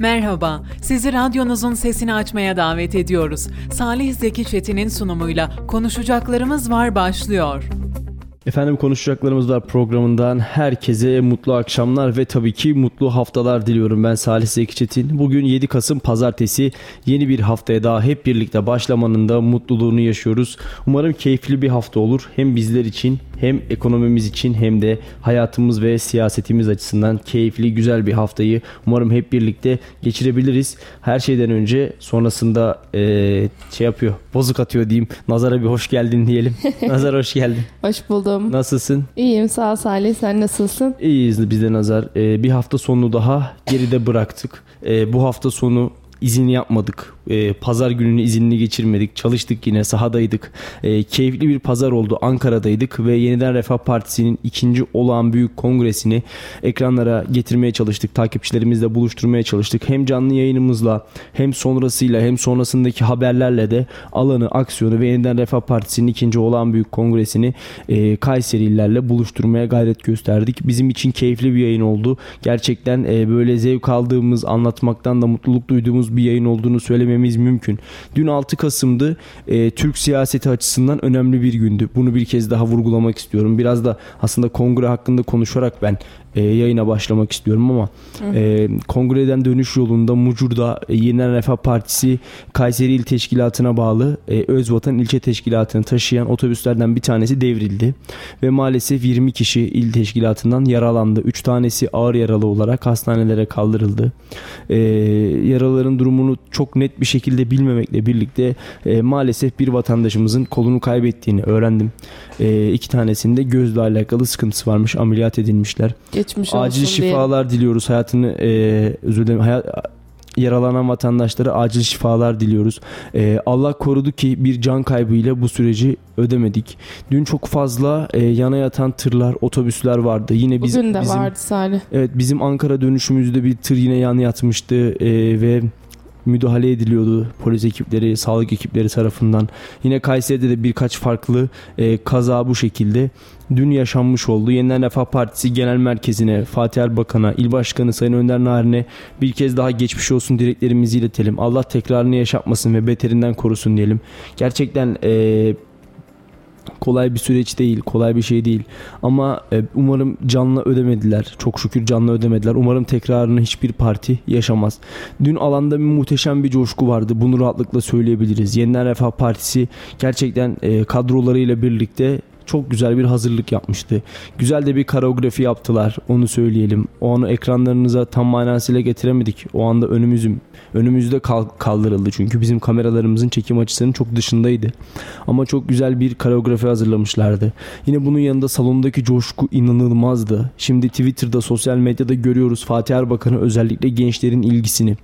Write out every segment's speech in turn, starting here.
Merhaba, sizi radyonuzun sesini açmaya davet ediyoruz. Salih Zeki Çetin'in sunumuyla Konuşacaklarımız Var başlıyor. Efendim konuşacaklarımız var programından herkese mutlu akşamlar ve tabii ki mutlu haftalar diliyorum ben Salih Zeki Çetin. Bugün 7 Kasım pazartesi yeni bir haftaya daha hep birlikte başlamanın da mutluluğunu yaşıyoruz. Umarım keyifli bir hafta olur hem bizler için hem ekonomimiz için hem de hayatımız ve siyasetimiz açısından keyifli güzel bir haftayı umarım hep birlikte geçirebiliriz. Her şeyden önce sonrasında e, şey yapıyor bozuk atıyor diyeyim. Nazar'a bir hoş geldin diyelim. Nazar hoş geldin. Hoş buldum. Nasılsın? İyiyim sağ ol Salih sen nasılsın? İyiyiz biz de Nazar. E, bir hafta sonu daha geride bıraktık. E, bu hafta sonu izin yapmadık. E, pazar gününü izinli geçirmedik. Çalıştık yine sahadaydık. E, keyifli bir pazar oldu. Ankara'daydık ve Yeniden Refah Partisi'nin ikinci olağan büyük kongresini ekranlara getirmeye çalıştık. Takipçilerimizle buluşturmaya çalıştık. Hem canlı yayınımızla hem sonrasıyla hem sonrasındaki haberlerle de alanı, aksiyonu ve Yeniden Refah Partisi'nin ikinci olağan büyük kongresini e, Kayserililerle buluşturmaya gayret gösterdik. Bizim için keyifli bir yayın oldu. Gerçekten e, böyle zevk aldığımız, anlatmaktan da mutluluk duyduğumuz bir yayın olduğunu söylememiz mümkün. Dün 6 Kasım'dı. E, Türk siyaseti açısından önemli bir gündü. Bunu bir kez daha vurgulamak istiyorum. Biraz da aslında kongre hakkında konuşarak ben e, yayına başlamak istiyorum ama e, kongreden dönüş yolunda Mucur'da e, Yeniden Refah Partisi Kayseri İl Teşkilatı'na bağlı e, Özvatan İlçe Teşkilatı'nı taşıyan otobüslerden bir tanesi devrildi ve maalesef 20 kişi il teşkilatından yaralandı. 3 tanesi ağır yaralı olarak hastanelere kaldırıldı. E, yaraların durumunu çok net bir şekilde bilmemekle birlikte e, maalesef bir vatandaşımızın kolunu kaybettiğini öğrendim. E, iki tanesinde gözle alakalı sıkıntısı varmış. Ameliyat edilmişler. Geçmiş Acil olsun şifalar diliyoruz. Hayatını e, özür dilerim. Hayat, yaralanan vatandaşlara acil şifalar diliyoruz. E, Allah korudu ki bir can kaybıyla bu süreci ödemedik. Dün çok fazla e, yana yatan tırlar, otobüsler vardı. Yine biz, Bugün de bizim, vardı Salih. Evet bizim Ankara dönüşümüzde bir tır yine yan yatmıştı e, ve müdahale ediliyordu polis ekipleri, sağlık ekipleri tarafından. Yine Kayseri'de de birkaç farklı e, kaza bu şekilde dün yaşanmış oldu. Yeniden Refah Partisi Genel Merkezi'ne, Fatih Erbakan'a, İl Başkanı Sayın Önder Narin'e bir kez daha geçmiş olsun dileklerimizi iletelim. Allah tekrarını yaşatmasın ve beterinden korusun diyelim. Gerçekten e, kolay bir süreç değil, kolay bir şey değil. Ama e, umarım canlı ödemediler. Çok şükür canlı ödemediler. Umarım tekrarını hiçbir parti yaşamaz. Dün alanda bir muhteşem bir coşku vardı. Bunu rahatlıkla söyleyebiliriz. Yeniden Refah Partisi gerçekten e, kadrolarıyla birlikte çok güzel bir hazırlık yapmıştı. Güzel de bir koreografi yaptılar. Onu söyleyelim. O anı ekranlarınıza tam manasıyla getiremedik. O anda önümüzüm önümüzde kal- kaldırıldı çünkü bizim kameralarımızın çekim açısının çok dışındaydı. Ama çok güzel bir koreografi hazırlamışlardı. Yine bunun yanında salondaki coşku inanılmazdı. Şimdi Twitter'da, sosyal medyada görüyoruz Fatih Erbakan'ı özellikle gençlerin ilgisini.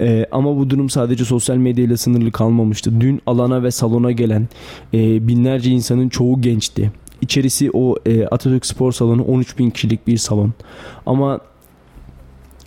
Ee, ama bu durum sadece sosyal medyayla sınırlı kalmamıştı. Dün alana ve salona gelen e, binlerce insanın çoğu gençti. İçerisi o e, Atatürk Spor Salonu 13 bin kişilik bir salon. Ama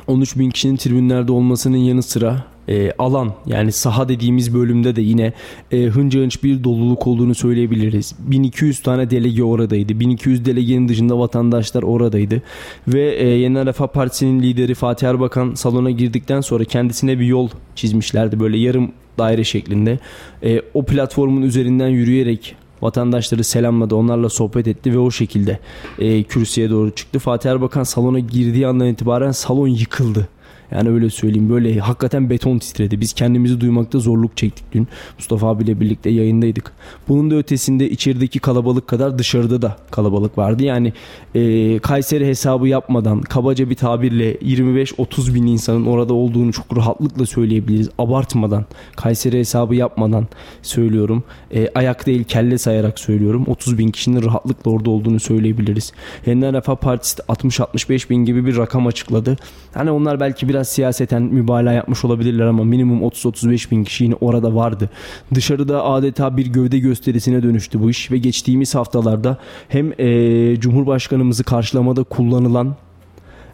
13 bin kişinin tribünlerde olmasının yanı sıra e, alan yani saha dediğimiz bölümde de yine e, hınca hınç bir doluluk olduğunu söyleyebiliriz. 1200 tane delege oradaydı. 1200 delegenin dışında vatandaşlar oradaydı. Ve e, Yeniden Refah Partisi'nin lideri Fatih Erbakan salona girdikten sonra kendisine bir yol çizmişlerdi böyle yarım daire şeklinde. E, o platformun üzerinden yürüyerek vatandaşları selamladı, onlarla sohbet etti ve o şekilde e, kürsüye doğru çıktı. Fatih Erbakan salona girdiği andan itibaren salon yıkıldı. Yani öyle söyleyeyim böyle hakikaten beton titredi. Biz kendimizi duymakta zorluk çektik dün. Mustafa abiyle birlikte yayındaydık. Bunun da ötesinde içerideki kalabalık kadar dışarıda da kalabalık vardı. Yani e, Kayseri hesabı yapmadan kabaca bir tabirle 25-30 bin insanın orada olduğunu çok rahatlıkla söyleyebiliriz. Abartmadan Kayseri hesabı yapmadan söylüyorum. E, ayak değil kelle sayarak söylüyorum. 30 bin kişinin rahatlıkla orada olduğunu söyleyebiliriz. Yeniden Refah Partisi de 60-65 bin gibi bir rakam açıkladı. Hani onlar belki biraz siyaseten mübalağa yapmış olabilirler ama minimum 30-35 bin kişi yine orada vardı. Dışarıda adeta bir gövde gösterisine dönüştü bu iş ve geçtiğimiz haftalarda hem e, Cumhurbaşkanımızı karşılamada kullanılan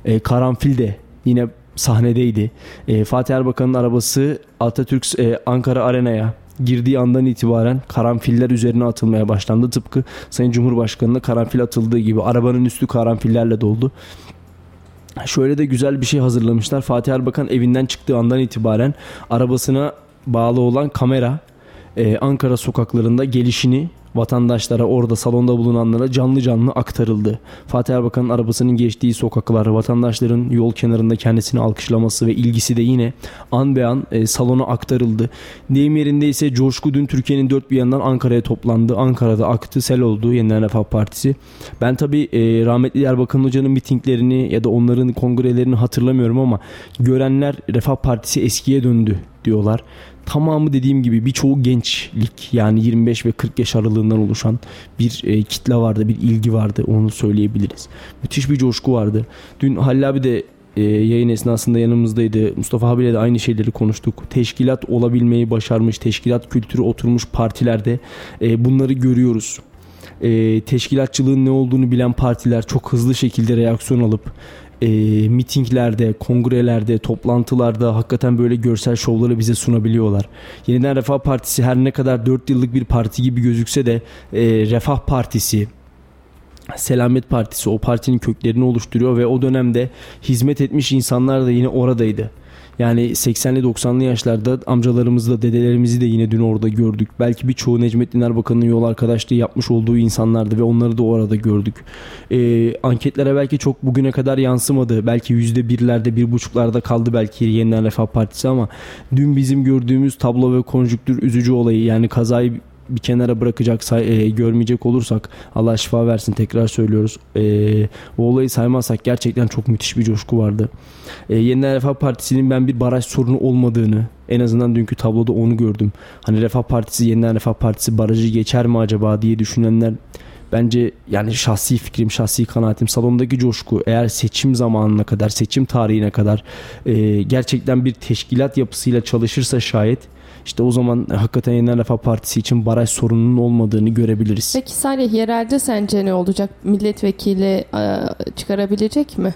e, karanfil de yine sahnedeydi. E, Fatih Erbakan'ın arabası Atatürk e, Ankara Arena'ya girdiği andan itibaren karanfiller üzerine atılmaya başlandı. Tıpkı Sayın Cumhurbaşkanı'na karanfil atıldığı gibi arabanın üstü karanfillerle doldu. Şöyle de güzel bir şey hazırlamışlar. Fatih Erbakan evinden çıktığı andan itibaren arabasına bağlı olan kamera e, Ankara sokaklarında gelişini vatandaşlara orada salonda bulunanlara canlı canlı aktarıldı. Fatih Erbakan'ın arabasının geçtiği sokaklar, vatandaşların yol kenarında kendisini alkışlaması ve ilgisi de yine an be an e, salona aktarıldı. Deyim yerinde ise coşku dün Türkiye'nin dört bir yanından Ankara'ya toplandı. Ankara'da aktı, sel oldu Yeniden Refah Partisi. Ben tabi e, rahmetli Erbakan Hoca'nın mitinglerini ya da onların kongrelerini hatırlamıyorum ama görenler Refah Partisi eskiye döndü diyorlar tamamı dediğim gibi birçoğu gençlik yani 25 ve 40 yaş aralığından oluşan bir e, kitle vardı, bir ilgi vardı onu söyleyebiliriz. Müthiş bir coşku vardı. Dün Halil abi de e, yayın esnasında yanımızdaydı. Mustafa abiyle de aynı şeyleri konuştuk. Teşkilat olabilmeyi başarmış, teşkilat kültürü oturmuş partilerde e, bunları görüyoruz e, teşkilatçılığın ne olduğunu bilen partiler çok hızlı şekilde reaksiyon alıp e, mitinglerde, kongrelerde, toplantılarda hakikaten böyle görsel şovları bize sunabiliyorlar. Yeniden Refah Partisi her ne kadar 4 yıllık bir parti gibi gözükse de e, Refah Partisi, Selamet Partisi o partinin köklerini oluşturuyor ve o dönemde hizmet etmiş insanlar da yine oradaydı. Yani 80'li 90'lı yaşlarda amcalarımızı da dedelerimizi de yine dün orada gördük. Belki birçoğu Necmettin Erbakan'ın yol arkadaşlığı yapmış olduğu insanlardı ve onları da orada gördük. Ee, anketlere belki çok bugüne kadar yansımadı. Belki yüzde birlerde bir buçuklarda kaldı belki yeniden Refah Partisi ama dün bizim gördüğümüz tablo ve konjüktür üzücü olayı yani kazayı bir kenara bırakacak e, görmeyecek olursak Allah şifa versin tekrar söylüyoruz. E, o olayı saymazsak gerçekten çok müthiş bir coşku vardı. E, Yeniden Refah Partisi'nin ben bir baraj sorunu olmadığını en azından dünkü tabloda onu gördüm. Hani Refah Partisi Yeniden Refah Partisi barajı geçer mi acaba diye düşünenler bence yani şahsi fikrim, şahsi kanaatim salondaki coşku eğer seçim zamanına kadar, seçim tarihine kadar e, gerçekten bir teşkilat yapısıyla çalışırsa şayet işte o zaman hakikaten Yeniden Refah Partisi için baraj sorununun olmadığını görebiliriz. Peki Salih yerelde sence ne olacak? Milletvekili e, çıkarabilecek mi?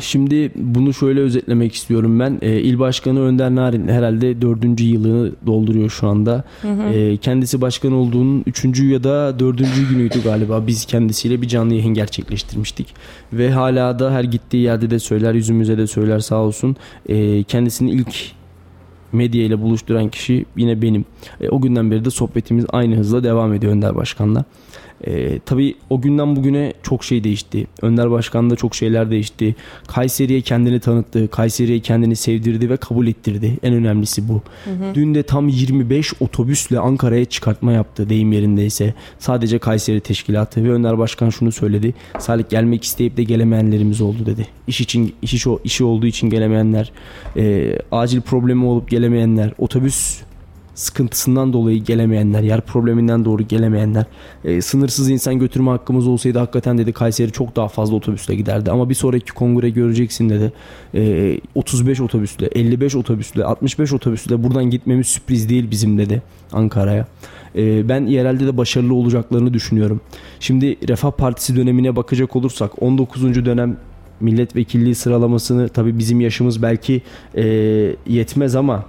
Şimdi bunu şöyle özetlemek istiyorum ben. E, İl Başkanı Önder Narin herhalde dördüncü yılını dolduruyor şu anda. Hı hı. E, kendisi başkan olduğunun üçüncü ya da dördüncü günüydü galiba. Biz kendisiyle bir canlı yayın gerçekleştirmiştik. Ve hala da her gittiği yerde de söyler, yüzümüze de söyler sağ olsun. E, kendisinin ilk medya ile buluşturan kişi yine benim. E, o günden beri de sohbetimiz aynı hızla devam ediyor Önder Başkan'la. E, tabii o günden bugüne çok şey değişti. Önder Başkan'da çok şeyler değişti. Kayseri'ye kendini tanıttı. Kayseri'ye kendini sevdirdi ve kabul ettirdi. En önemlisi bu. Hı hı. Dün de tam 25 otobüsle Ankara'ya çıkartma yaptı deyim yerindeyse. Sadece Kayseri teşkilatı ve Önder Başkan şunu söyledi. Salih gelmek isteyip de gelemeyenlerimiz oldu dedi. İş için iş, işi olduğu için gelemeyenler, e, acil problemi olup gelemeyenler, otobüs sıkıntısından dolayı gelemeyenler, yer probleminden doğru gelemeyenler, e, sınırsız insan götürme hakkımız olsaydı hakikaten dedi Kayseri çok daha fazla otobüsle giderdi. Ama bir sonraki kongre göreceksin dedi. E, 35 otobüsle, 55 otobüsle, 65 otobüsle buradan gitmemiz sürpriz değil bizim dedi Ankara'ya. E, ben yerelde de başarılı olacaklarını düşünüyorum. Şimdi Refah Partisi dönemine bakacak olursak 19. dönem milletvekilliği sıralamasını tabii bizim yaşımız belki e, yetmez ama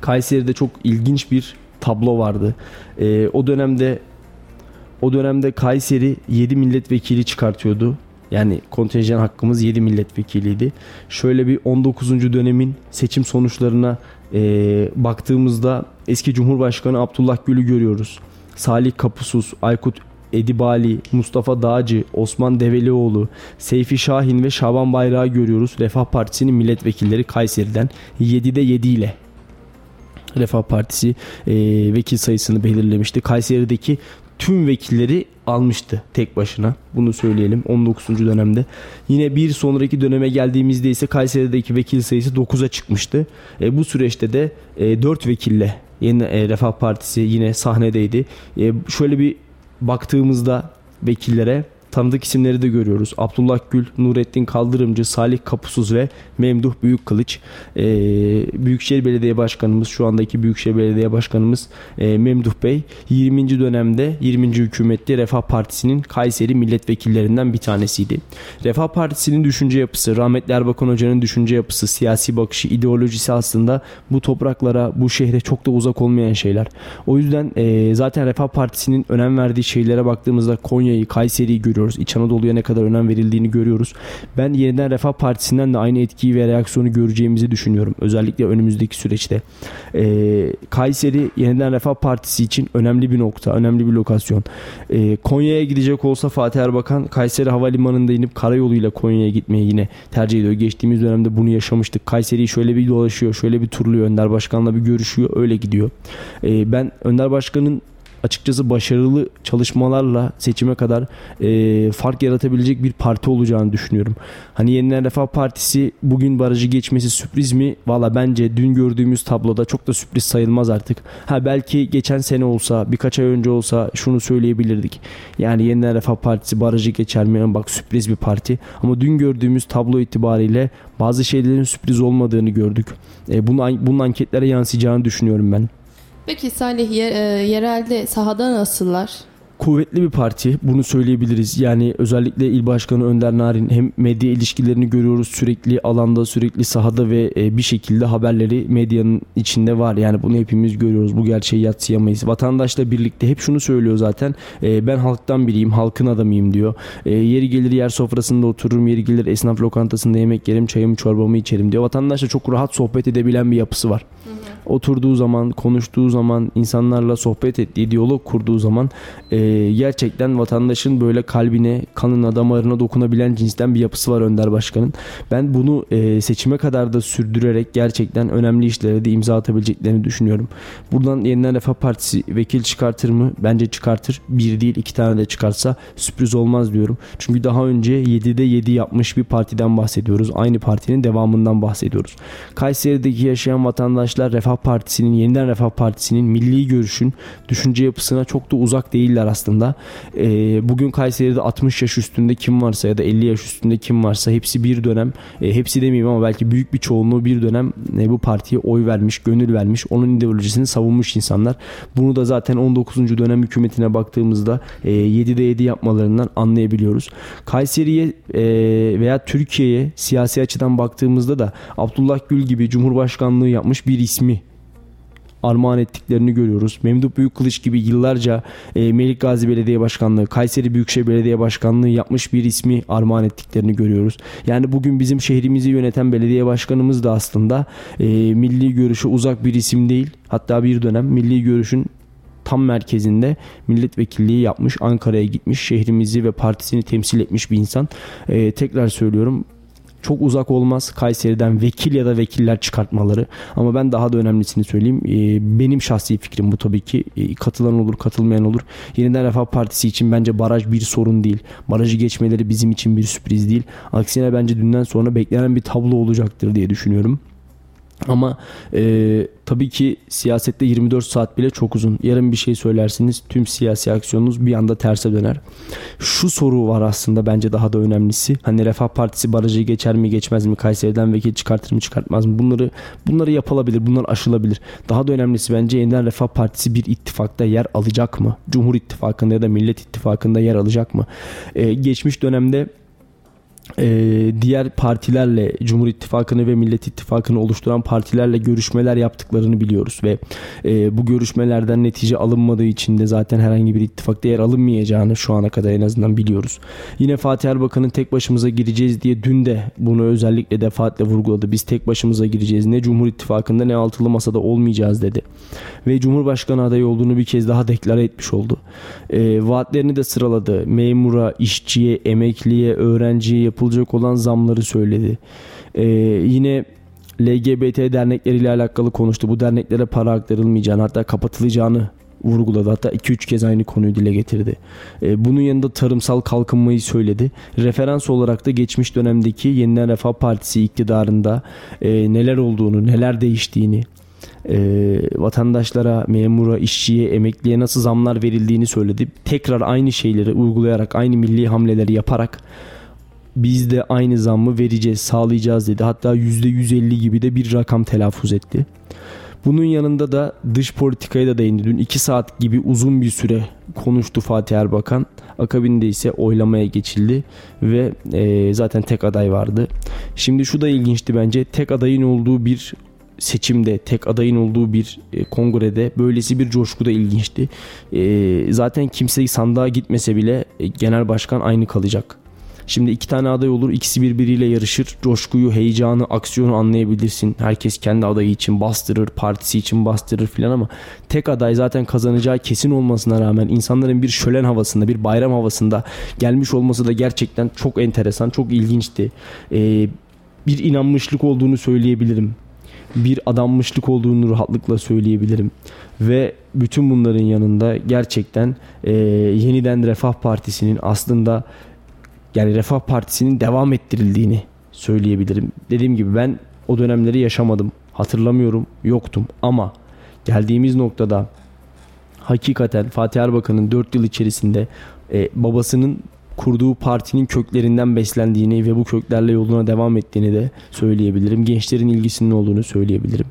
Kayseri'de çok ilginç bir tablo vardı. E, o dönemde o dönemde Kayseri 7 milletvekili çıkartıyordu. Yani kontenjan hakkımız 7 milletvekiliydi. Şöyle bir 19. dönemin seçim sonuçlarına e, baktığımızda eski Cumhurbaşkanı Abdullah Gül'ü görüyoruz. Salih Kapusuz, Aykut Edibali, Mustafa Dağcı, Osman Develioğlu, Seyfi Şahin ve Şaban Bayrağı görüyoruz. Refah Partisi'nin milletvekilleri Kayseri'den 7'de 7 ile Refah Partisi e, vekil sayısını belirlemişti. Kayseri'deki tüm vekilleri almıştı tek başına. Bunu söyleyelim 19. dönemde. Yine bir sonraki döneme geldiğimizde ise Kayseri'deki vekil sayısı 9'a çıkmıştı. E, bu süreçte de e, 4 vekille yeni e, Refah Partisi yine sahnedeydi. E, şöyle bir baktığımızda vekillere tanıdık isimleri de görüyoruz. Abdullah Gül, Nurettin Kaldırımcı, Salih Kapusuz ve Memduh Büyükkılıç. Ee, Büyükşehir Belediye Başkanımız, şu andaki Büyükşehir Belediye Başkanımız e, Memduh Bey 20. dönemde 20. hükümette Refah Partisi'nin Kayseri milletvekillerinden bir tanesiydi. Refah Partisi'nin düşünce yapısı, rahmetli Erbakan Hoca'nın düşünce yapısı, siyasi bakışı, ideolojisi aslında bu topraklara, bu şehre çok da uzak olmayan şeyler. O yüzden e, zaten Refah Partisi'nin önem verdiği şeylere baktığımızda Konya'yı, Kayseri'yi görüyoruz görüyoruz. İç Anadolu'ya ne kadar önem verildiğini görüyoruz. Ben yeniden Refah Partisi'nden de aynı etkiyi ve reaksiyonu göreceğimizi düşünüyorum. Özellikle önümüzdeki süreçte. E, Kayseri yeniden Refah Partisi için önemli bir nokta, önemli bir lokasyon. E, Konya'ya gidecek olsa Fatih Erbakan Kayseri Havalimanı'nda inip karayoluyla Konya'ya gitmeyi yine tercih ediyor. Geçtiğimiz dönemde bunu yaşamıştık. Kayseri'yi şöyle bir dolaşıyor, şöyle bir turluyor. Önder Başkan'la bir görüşüyor, öyle gidiyor. E, ben Önder Başkan'ın açıkçası başarılı çalışmalarla seçime kadar e, fark yaratabilecek bir parti olacağını düşünüyorum. Hani Yeniden Refah Partisi bugün barajı geçmesi sürpriz mi? Valla bence dün gördüğümüz tabloda çok da sürpriz sayılmaz artık. Ha belki geçen sene olsa birkaç ay önce olsa şunu söyleyebilirdik. Yani Yeniden Refah Partisi barajı geçer mi? Bak sürpriz bir parti. Ama dün gördüğümüz tablo itibariyle bazı şeylerin sürpriz olmadığını gördük. E, bunun, bunun anketlere yansıyacağını düşünüyorum ben. Peki Salih e, yerelde sahada nasıllar? Kuvvetli bir parti. Bunu söyleyebiliriz. Yani özellikle il başkanı Önder Narin hem medya ilişkilerini görüyoruz sürekli alanda, sürekli sahada ve e, bir şekilde haberleri medyanın içinde var. Yani bunu hepimiz görüyoruz. Bu gerçeği yatsıyamayız. Vatandaşla birlikte hep şunu söylüyor zaten. E, ben halktan biriyim, halkın adamıyım diyor. E, yeri gelir yer sofrasında otururum, yeri gelir esnaf lokantasında yemek yerim, çayımı çorbamı içerim diyor. Vatandaşla çok rahat sohbet edebilen bir yapısı var. Hı hı oturduğu zaman, konuştuğu zaman, insanlarla sohbet ettiği, diyalog kurduğu zaman e, gerçekten vatandaşın böyle kalbine, kanına, damarına dokunabilen cinsten bir yapısı var Önder Başkan'ın. Ben bunu e, seçime kadar da sürdürerek gerçekten önemli işlere de imza atabileceklerini düşünüyorum. Buradan Yeniden Refah Partisi vekil çıkartır mı? Bence çıkartır. Bir değil iki tane de çıkarsa sürpriz olmaz diyorum. Çünkü daha önce 7'de 7 yapmış bir partiden bahsediyoruz. Aynı partinin devamından bahsediyoruz. Kayseri'deki yaşayan vatandaşlar Refah Partisi'nin, Yeniden Refah Partisi'nin milli görüşün düşünce yapısına çok da uzak değiller aslında. E, bugün Kayseri'de 60 yaş üstünde kim varsa ya da 50 yaş üstünde kim varsa hepsi bir dönem, e, hepsi demeyeyim ama belki büyük bir çoğunluğu bir dönem e, bu partiye oy vermiş, gönül vermiş, onun ideolojisini savunmuş insanlar. Bunu da zaten 19. dönem hükümetine baktığımızda e, 7'de 7 yapmalarından anlayabiliyoruz. Kayseri'ye e, veya Türkiye'ye siyasi açıdan baktığımızda da Abdullah Gül gibi Cumhurbaşkanlığı yapmış bir ismi armağan ettiklerini görüyoruz. Memduh Büyükkılıç gibi yıllarca e, Melik Belediye Başkanlığı, Kayseri Büyükşehir Belediye Başkanlığı yapmış bir ismi armağan ettiklerini görüyoruz. Yani bugün bizim şehrimizi yöneten belediye başkanımız da aslında e, milli görüşü uzak bir isim değil. Hatta bir dönem milli görüşün tam merkezinde milletvekilliği yapmış, Ankara'ya gitmiş, şehrimizi ve partisini temsil etmiş bir insan. Ee, tekrar söylüyorum çok uzak olmaz Kayseri'den vekil ya da vekiller çıkartmaları. Ama ben daha da önemlisini söyleyeyim. Ee, benim şahsi fikrim bu tabii ki. Ee, katılan olur, katılmayan olur. Yeniden Refah Partisi için bence baraj bir sorun değil. Barajı geçmeleri bizim için bir sürpriz değil. Aksine bence dünden sonra beklenen bir tablo olacaktır diye düşünüyorum. Ama e, tabii ki siyasette 24 saat bile çok uzun. Yarın bir şey söylersiniz tüm siyasi aksiyonunuz bir anda terse döner. Şu soru var aslında bence daha da önemlisi. Hani Refah Partisi barajı geçer mi geçmez mi? Kayseri'den vekil çıkartır mı çıkartmaz mı? Bunları bunları yapılabilir. Bunlar aşılabilir. Daha da önemlisi bence yeniden Refah Partisi bir ittifakta yer alacak mı? Cumhur İttifakı'nda ya da Millet İttifakı'nda yer alacak mı? Ee, geçmiş dönemde e, diğer partilerle Cumhur İttifakı'nı ve Millet İttifakı'nı oluşturan partilerle görüşmeler yaptıklarını biliyoruz ve e, bu görüşmelerden netice alınmadığı için de zaten herhangi bir ittifakta yer alınmayacağını şu ana kadar en azından biliyoruz. Yine Fatih Erbakan'ın tek başımıza gireceğiz diye dün de bunu özellikle defaatle vurguladı. Biz tek başımıza gireceğiz. Ne Cumhur İttifakı'nda ne altılı masada olmayacağız dedi. Ve Cumhurbaşkanı adayı olduğunu bir kez daha deklare etmiş oldu. E, vaatlerini de sıraladı. Memura, işçiye, emekliye, öğrenciye yapılacak olan zamları söyledi. Ee, yine LGBT dernekleriyle alakalı konuştu. Bu derneklere para aktarılmayacağını hatta kapatılacağını vurguladı. Hatta 2-3 kez aynı konuyu dile getirdi. Ee, bunun yanında tarımsal kalkınmayı söyledi. Referans olarak da geçmiş dönemdeki Yeniden Refah Partisi iktidarında e, neler olduğunu, neler değiştiğini, e, vatandaşlara, memura, işçiye, emekliye nasıl zamlar verildiğini söyledi. Tekrar aynı şeyleri uygulayarak, aynı milli hamleleri yaparak biz de aynı zammı vereceğiz, sağlayacağız dedi. Hatta %150 gibi de bir rakam telaffuz etti. Bunun yanında da dış politikaya da değindi. Dün 2 saat gibi uzun bir süre konuştu Fatih Erbakan. Akabinde ise oylamaya geçildi ve e, zaten tek aday vardı. Şimdi şu da ilginçti bence. Tek adayın olduğu bir seçimde tek adayın olduğu bir e, kongrede böylesi bir coşku da ilginçti. E, zaten kimse sandığa gitmese bile e, genel başkan aynı kalacak. Şimdi iki tane aday olur. ikisi birbiriyle yarışır. Coşkuyu, heyecanı, aksiyonu anlayabilirsin. Herkes kendi adayı için bastırır, partisi için bastırır filan ama tek aday zaten kazanacağı kesin olmasına rağmen insanların bir şölen havasında, bir bayram havasında gelmiş olması da gerçekten çok enteresan, çok ilginçti. Ee, bir inanmışlık olduğunu söyleyebilirim. Bir adanmışlık olduğunu rahatlıkla söyleyebilirim. Ve bütün bunların yanında gerçekten e, yeniden Refah Partisi'nin aslında yani Refah Partisi'nin devam ettirildiğini söyleyebilirim. Dediğim gibi ben o dönemleri yaşamadım. Hatırlamıyorum, yoktum ama geldiğimiz noktada hakikaten Fatih Erbakan'ın 4 yıl içerisinde e, babasının kurduğu partinin köklerinden beslendiğini ve bu köklerle yoluna devam ettiğini de söyleyebilirim. Gençlerin ilgisinin olduğunu söyleyebilirim.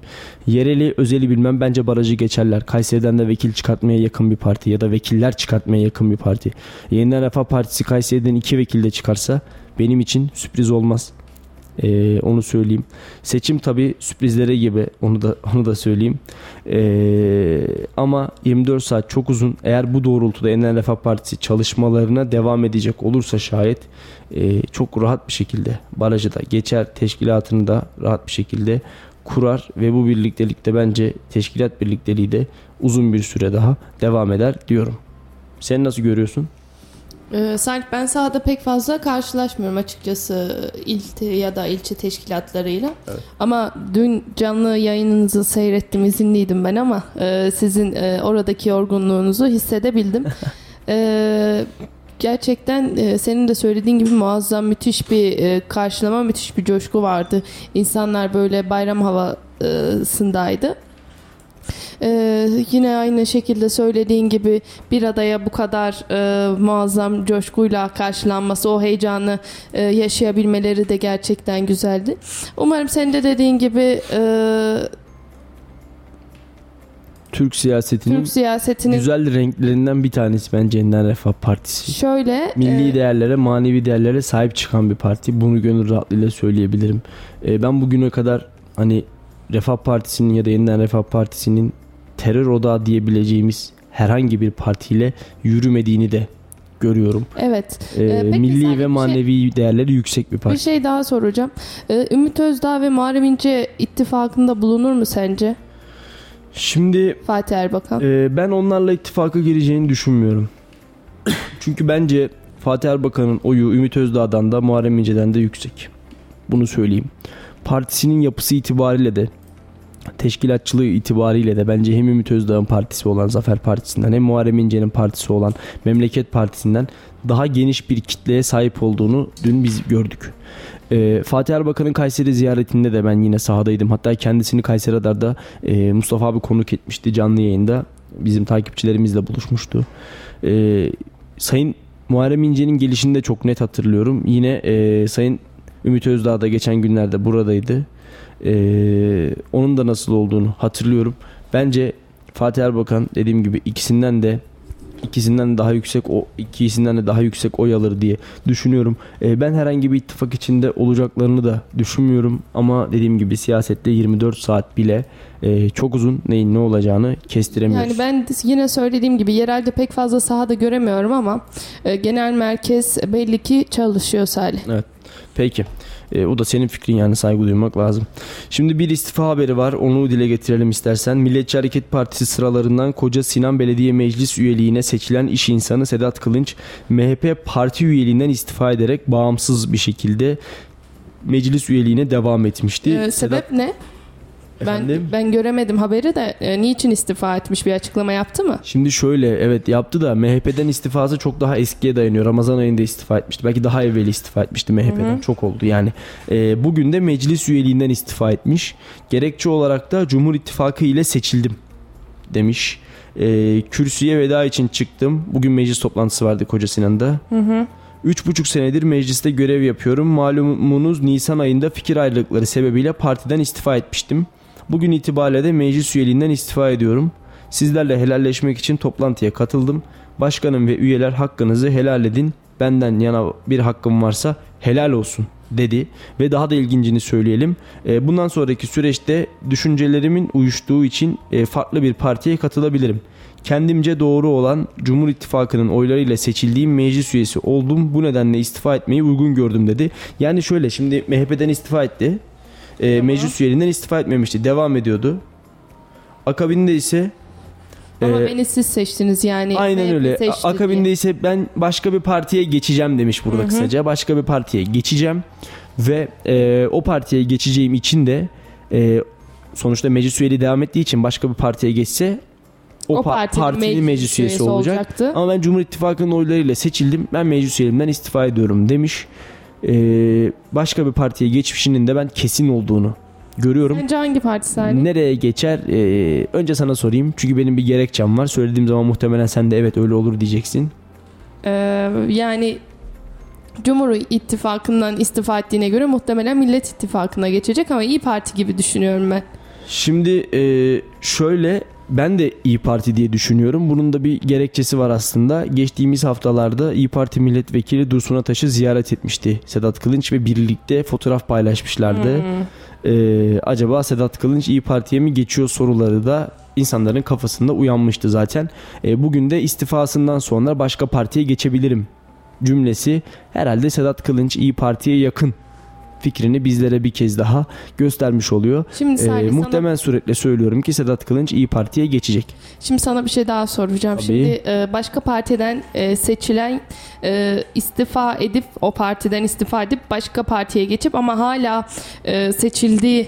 Yereli özeli bilmem bence barajı geçerler. Kayseri'den de vekil çıkartmaya yakın bir parti ya da vekiller çıkartmaya yakın bir parti. Yeniden Refah Partisi Kayseri'den iki vekil de çıkarsa benim için sürpriz olmaz. Ee, onu söyleyeyim. Seçim tabi sürprizlere gibi onu da onu da söyleyeyim. Ee, ama 24 saat çok uzun. Eğer bu doğrultuda Yeniden Refah Partisi çalışmalarına devam edecek olursa şayet e, çok rahat bir şekilde barajı da geçer, teşkilatını da rahat bir şekilde kurar ve bu birliktelikte bence teşkilat birlikteliği de uzun bir süre daha devam eder diyorum. Sen nasıl görüyorsun? Ee, Salih ben sahada pek fazla karşılaşmıyorum açıkçası ilti ya da ilçe teşkilatlarıyla. Evet. Ama dün canlı yayınınızı seyrettim izinliydim ben ama e, sizin e, oradaki yorgunluğunuzu hissedebildim. e, gerçekten e, senin de söylediğin gibi muazzam müthiş bir e, karşılama müthiş bir coşku vardı. İnsanlar böyle bayram havasındaydı. Ee, yine aynı şekilde söylediğin gibi bir adaya bu kadar e, muazzam coşkuyla karşılanması, o heyecanı e, yaşayabilmeleri de gerçekten güzeldi. Umarım senin de dediğin gibi e, Türk siyasetinin Türk siyasetinin güzel renklerinden bir tanesi bence Yeniden Refah Partisi. şöyle Milli e, değerlere, manevi değerlere sahip çıkan bir parti. Bunu gönül rahatlığıyla söyleyebilirim. Ee, ben bugüne kadar hani Refah Partisi'nin ya da Yeniden Refah Partisi'nin terör odağı diyebileceğimiz herhangi bir partiyle yürümediğini de görüyorum. evet. Ee, Ee, peki milli ve bir şey- manevi değerleri yüksek bir Bir parti. şey daha soracağım. Ee, Ümit Özdağ ve Muharrem İnce ittifakında bulunur mu sence Şimdi Fatih Erbakan? Ee, ben onlarla ittifaka gireceğini düşünmüyorum. Çünkü bence Fatih Erbakan'ın oyu Ümit Özdağ'dan da Muharrem İnce'den de yüksek. Bunu söyleyeyim. Partisinin yapısı itibariyle de teşkilatçılığı itibariyle de bence hem Ümit Özdağ'ın partisi olan Zafer Partisi'nden hem Muharrem İnce'nin partisi olan Memleket Partisi'nden daha geniş bir kitleye sahip olduğunu dün biz gördük. Ee, Fatih Erbakan'ın Kayseri ziyaretinde de ben yine sahadaydım. Hatta kendisini Kayseri Radar'da e, Mustafa abi konuk etmişti canlı yayında. Bizim takipçilerimizle buluşmuştu. Ee, Sayın Muharrem İnce'nin gelişini de çok net hatırlıyorum. Yine e, Sayın Ümit Özdağ da geçen günlerde buradaydı. Ee, onun da nasıl olduğunu hatırlıyorum. Bence Fatih Erbakan dediğim gibi ikisinden de ikisinden daha yüksek o ikisinden de daha yüksek oy alır diye düşünüyorum. Ee, ben herhangi bir ittifak içinde olacaklarını da düşünmüyorum ama dediğim gibi siyasette 24 saat bile e, çok uzun neyin ne olacağını kestiremiyoruz. Yani ben yine söylediğim gibi yerelde pek fazla sahada göremiyorum ama e, genel merkez belli ki çalışıyor Salih. Peki. E, o da senin fikrin yani saygı duymak lazım. Şimdi bir istifa haberi var. Onu dile getirelim istersen. Milliyetçi Hareket Partisi sıralarından Koca Sinan Belediye Meclis üyeliğine seçilen iş insanı Sedat Kılınç MHP parti üyeliğinden istifa ederek bağımsız bir şekilde meclis üyeliğine devam etmişti. Ee, sebep ne? Ben Efendim? ben göremedim haberi de e, niçin istifa etmiş bir açıklama yaptı mı? Şimdi şöyle evet yaptı da MHP'den istifası çok daha eskiye dayanıyor. Ramazan ayında istifa etmişti. Belki daha evvel istifa etmişti MHP'den. Hı hı. Çok oldu yani. Ee, bugün de meclis üyeliğinden istifa etmiş. Gerekçe olarak da Cumhur İttifakı ile seçildim demiş. Ee, kürsüye veda için çıktım. Bugün meclis toplantısı vardı Koca Sinan'da. Hı hı. Üç buçuk senedir mecliste görev yapıyorum. Malumunuz Nisan ayında fikir ayrılıkları sebebiyle partiden istifa etmiştim. Bugün itibariyle de meclis üyeliğinden istifa ediyorum. Sizlerle helalleşmek için toplantıya katıldım. Başkanım ve üyeler hakkınızı helal edin. Benden yana bir hakkım varsa helal olsun dedi ve daha da ilgincini söyleyelim. E, bundan sonraki süreçte düşüncelerimin uyuştuğu için e, farklı bir partiye katılabilirim. Kendimce doğru olan Cumhur İttifakı'nın oylarıyla seçildiğim meclis üyesi oldum. Bu nedenle istifa etmeyi uygun gördüm dedi. Yani şöyle şimdi MHP'den istifa etti. E, meclis üyeliğinden istifa etmemişti. Devam ediyordu. Akabinde ise Ama e, beni siz seçtiniz yani. Aynen öyle. Akabinde diye. ise ben başka bir partiye geçeceğim demiş burada Hı hı. kısaca. Başka bir partiye geçeceğim ve e, o partiye geçeceğim için de e, sonuçta meclis üyeliği devam ettiği için başka bir partiye geçse o, O pa- partinin partinin meclis, üyesi olacak. olacaktı. Ama ben Cumhur İttifakı'nın oylarıyla seçildim. Ben meclis üyeliğimden istifa ediyorum demiş. E, başka bir partiye geçmişinin de ben kesin olduğunu görüyorum. Sence hangi parti Salih? Nereye geçer? Ee, önce sana sorayım. Çünkü benim bir gerekçem var. Söylediğim zaman muhtemelen sen de evet öyle olur diyeceksin. Ee, yani Cumhur İttifakı'ndan istifa ettiğine göre muhtemelen Millet İttifakı'na geçecek ama İyi Parti gibi düşünüyorum ben. Şimdi e, şöyle ben de İyi Parti diye düşünüyorum. Bunun da bir gerekçesi var aslında. Geçtiğimiz haftalarda İyi Parti milletvekili Dursun Ataş'ı ziyaret etmişti Sedat Kılınç ve birlikte fotoğraf paylaşmışlardı. Hmm. Ee, acaba Sedat Kılınç İyi Parti'ye mi geçiyor soruları da insanların kafasında uyanmıştı zaten. Ee, bugün de istifasından sonra başka partiye geçebilirim cümlesi herhalde Sedat Kılınç İyi Parti'ye yakın fikrini bizlere bir kez daha göstermiş oluyor. Şimdi Ee, Salih sana, muhtemel suretle söylüyorum ki Sedat Kılınç İyi Parti'ye geçecek. şimdi sana bir şey daha soracağım. Tabii. Şimdi e, başka partiden e, seçilen e, istifa edip o partiden istifa edip başka partiye geçip ama hala e, seçildiği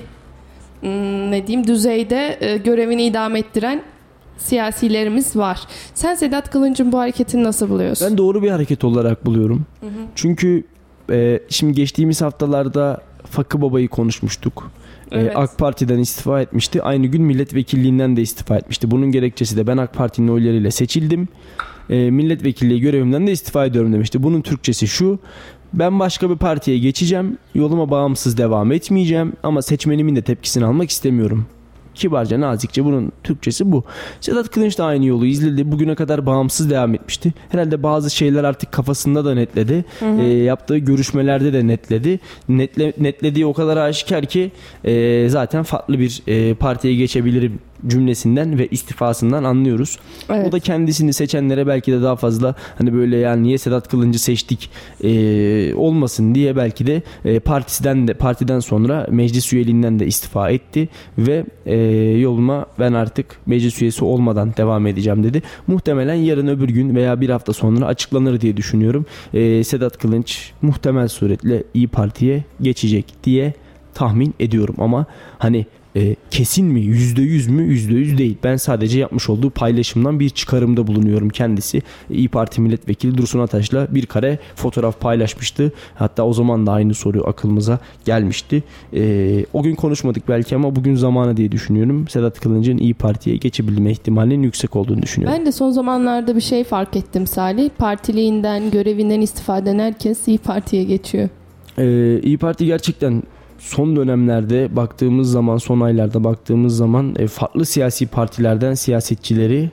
hmm, ne diyeyim düzeyde e, görevini idame ettiren siyasilerimiz var. Sen Sedat Kılınç'ın bu hareketini nasıl buluyorsun? Ben doğru bir hareket olarak buluyorum. Çünkü e, şimdi geçtiğimiz haftalarda Fakı Baba'yı konuşmuştuk. E, Evet. AK Parti'den istifa etmişti. Aynı gün milletvekilliğinden de istifa etmişti. Bunun gerekçesi de ben AK Parti'nin oylarıyla seçildim. E, milletvekilliği görevimden de istifa ediyorum demişti. Bunun Türkçesi şu. Ben başka bir partiye geçeceğim. Yoluma bağımsız devam etmeyeceğim. Ama seçmenimin de tepkisini almak istemiyorum. Kibarca nazikçe bunun Türkçesi bu. Sedat Kılınç da aynı yolu izledi. Bugüne kadar bağımsız devam etmişti. Herhalde bazı şeyler artık kafasında da netledi. E, yaptığı görüşmelerde de netledi. Netle, netlediği o kadar aşikar ki e, zaten farklı bir e, partiye geçebilirim cümlesinden ve istifasından anlıyoruz. Evet. O da kendisini seçenlere belki de daha fazla hani böyle yani niye Sedat Kılıncı seçtik e, olmasın diye belki de e, partisinden de partiden sonra meclis üyeliğinden de istifa etti ve e, yoluma ben artık meclis üyesi olmadan devam edeceğim dedi. Muhtemelen yarın öbür gün veya bir hafta sonra açıklanır diye düşünüyorum. E, Sedat Kılınç muhtemel suretle İyi Parti'ye geçecek diye tahmin ediyorum ama hani e, kesin mi yüzde yüz mü yüzde yüz değil. Ben sadece yapmış olduğu paylaşımdan bir çıkarımda bulunuyorum. Kendisi İyi Parti milletvekili Dursun Ataş'la bir kare fotoğraf paylaşmıştı. Hatta o zaman da aynı soru akılımıza gelmişti. E, o gün konuşmadık belki ama bugün zamanı diye düşünüyorum. Sedat Kılınç'ın İyi Parti'ye geçebilme ihtimalinin yüksek olduğunu düşünüyorum. Ben de son zamanlarda bir şey fark ettim Salih. Partiliğinden, görevinden istifa eden herkes İyi Parti'ye geçiyor. Ee, İyi Parti gerçekten son dönemlerde baktığımız zaman son aylarda baktığımız zaman e, farklı siyasi partilerden siyasetçileri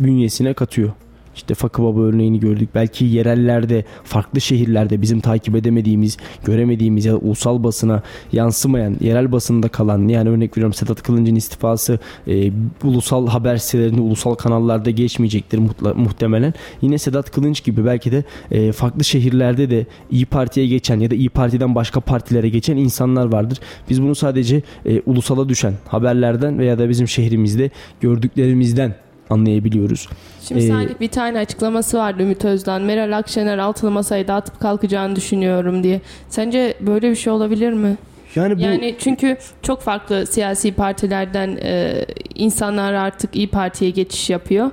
bünyesine katıyor. İşte Fakı Baba örneğini gördük. Belki yerellerde, farklı şehirlerde bizim takip edemediğimiz, göremediğimiz ya da ulusal basına yansımayan, yerel basında kalan yani örnek veriyorum Sedat Kılınç'ın istifası e, ulusal haber sitelerinde, ulusal kanallarda geçmeyecektir mutla- muhtemelen. Yine Sedat Kılınç gibi belki de e, farklı şehirlerde de İyi Parti'ye geçen ya da İyi Parti'den başka partilere geçen insanlar vardır. Biz bunu sadece e, ulusala düşen haberlerden veya da bizim şehrimizde gördüklerimizden anlayabiliyoruz. Şimdi Ee, Salih bir tane açıklaması vardı Ümit Özdağ'ın. Meral Akşener altılı masayı dağıtıp kalkacağını düşünüyorum diye. Sence böyle bir şey olabilir mi? Yani bu Yani çünkü çok farklı siyasi partilerden e, insanlar artık İyi Parti'ye geçiş yapıyor.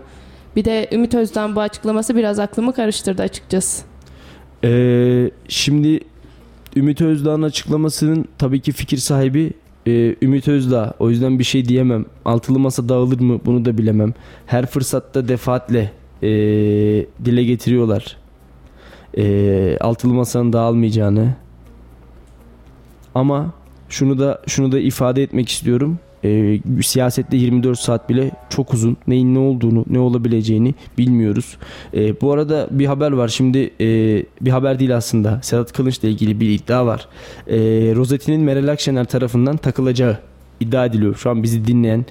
Bir de Ümit Özdağ'ın bu açıklaması biraz aklımı karıştırdı açıkçası. Ee, şimdi Ümit Özdağ'ın açıklamasının tabii ki fikir sahibi e, Ümit Özdağ. O yüzden bir şey diyemem. Altılı masa dağılır mı bunu da bilemem. Her fırsatta defaatle e, dile getiriyorlar. E, altılı masanın dağılmayacağını. Ama şunu da şunu da ifade etmek istiyorum. E, siyasette 24 saat bile çok uzun. Neyin ne olduğunu, ne olabileceğini bilmiyoruz. E, bu arada bir haber var. Şimdi e, bir haber değil aslında. Sedat Kılıç'la ilgili bir iddia var. E, Rozetti'nin Meral Akşener tarafından takılacağı iddia ediliyor. Şu an bizi dinleyen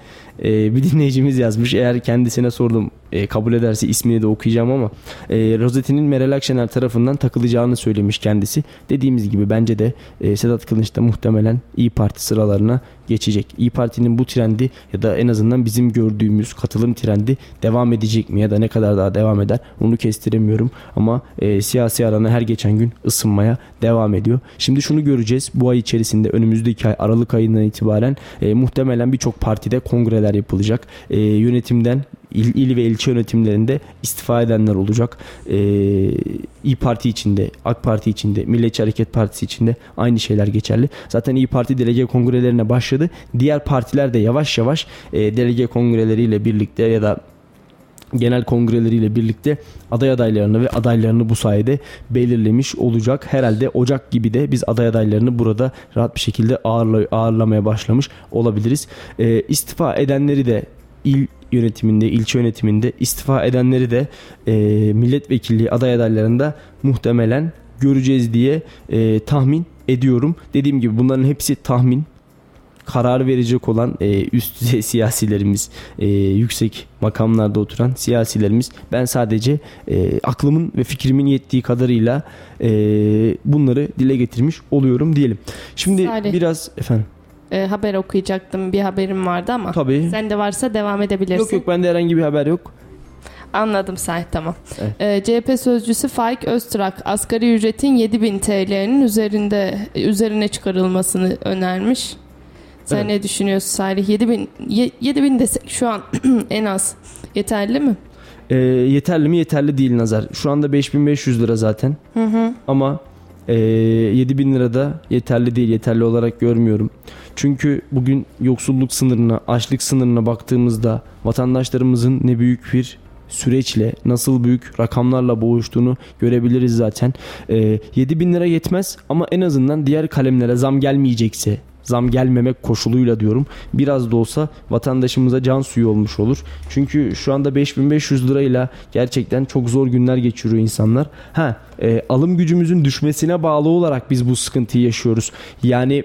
e, bir dinleyicimiz yazmış. Eğer kendisine sordum e, kabul ederse ismini de okuyacağım ama e, Rozetti'nin Meral Akşener tarafından takılacağını söylemiş kendisi. Dediğimiz gibi bence de e, Sedat Kılıç da muhtemelen İyi Parti sıralarına geçecek. İyi Parti'nin bu trendi ya da en azından bizim gördüğümüz katılım trendi devam edecek mi ya da ne kadar daha devam eder onu kestiremiyorum ama e, siyasi arana her geçen gün ısınmaya devam ediyor. Şimdi şunu göreceğiz bu ay içerisinde önümüzdeki ay Aralık ayından itibaren e, muhtemelen birçok partide kongreler yapılacak. E, yönetimden il, il ve ilçe yönetimlerinde istifa edenler olacak. Ee, İyi Parti içinde, AK Parti içinde, Milliyetçi Hareket Partisi içinde aynı şeyler geçerli. Zaten İyi Parti delege kongrelerine başladı. Diğer partiler de yavaş yavaş e, delege kongreleriyle birlikte ya da genel kongreleriyle birlikte aday adaylarını ve adaylarını bu sayede belirlemiş olacak. Herhalde Ocak gibi de biz aday adaylarını burada rahat bir şekilde ağırla, ağırlamaya başlamış olabiliriz. E, istifa edenleri de il yönetiminde, ilçe yönetiminde istifa edenleri de e, milletvekilliği aday adaylarında muhtemelen göreceğiz diye e, tahmin ediyorum. Dediğim gibi bunların hepsi tahmin. Karar verecek olan e, üst düzey siyasilerimiz, e, yüksek makamlarda oturan siyasilerimiz. Ben sadece e, aklımın ve fikrimin yettiği kadarıyla e, bunları dile getirmiş oluyorum diyelim. Şimdi Salih. biraz efendim e, haber okuyacaktım. Bir haberim vardı ama. Tabii. Sen de varsa devam edebilirsin. Yok yok bende herhangi bir haber yok. Anladım sen tamam. Evet. E, CHP sözcüsü Faik Öztrak asgari ücretin 7000 TL'nin üzerinde üzerine çıkarılmasını önermiş. Sen evet. ne düşünüyorsun Salih? 7000 7000 desek şu an en az yeterli mi? E, yeterli mi? Yeterli değil Nazar. Şu anda 5500 lira zaten. Hı hı. Ama e, 7000 lira da yeterli değil. Yeterli olarak görmüyorum. Çünkü bugün yoksulluk sınırına, açlık sınırına baktığımızda vatandaşlarımızın ne büyük bir süreçle nasıl büyük rakamlarla boğuştuğunu görebiliriz zaten. E, 7 bin lira yetmez ama en azından diğer kalemlere zam gelmeyecekse zam gelmemek koşuluyla diyorum. Biraz da olsa vatandaşımıza can suyu olmuş olur. Çünkü şu anda 5500 lirayla gerçekten çok zor günler geçiriyor insanlar. Ha, e, alım gücümüzün düşmesine bağlı olarak biz bu sıkıntıyı yaşıyoruz. Yani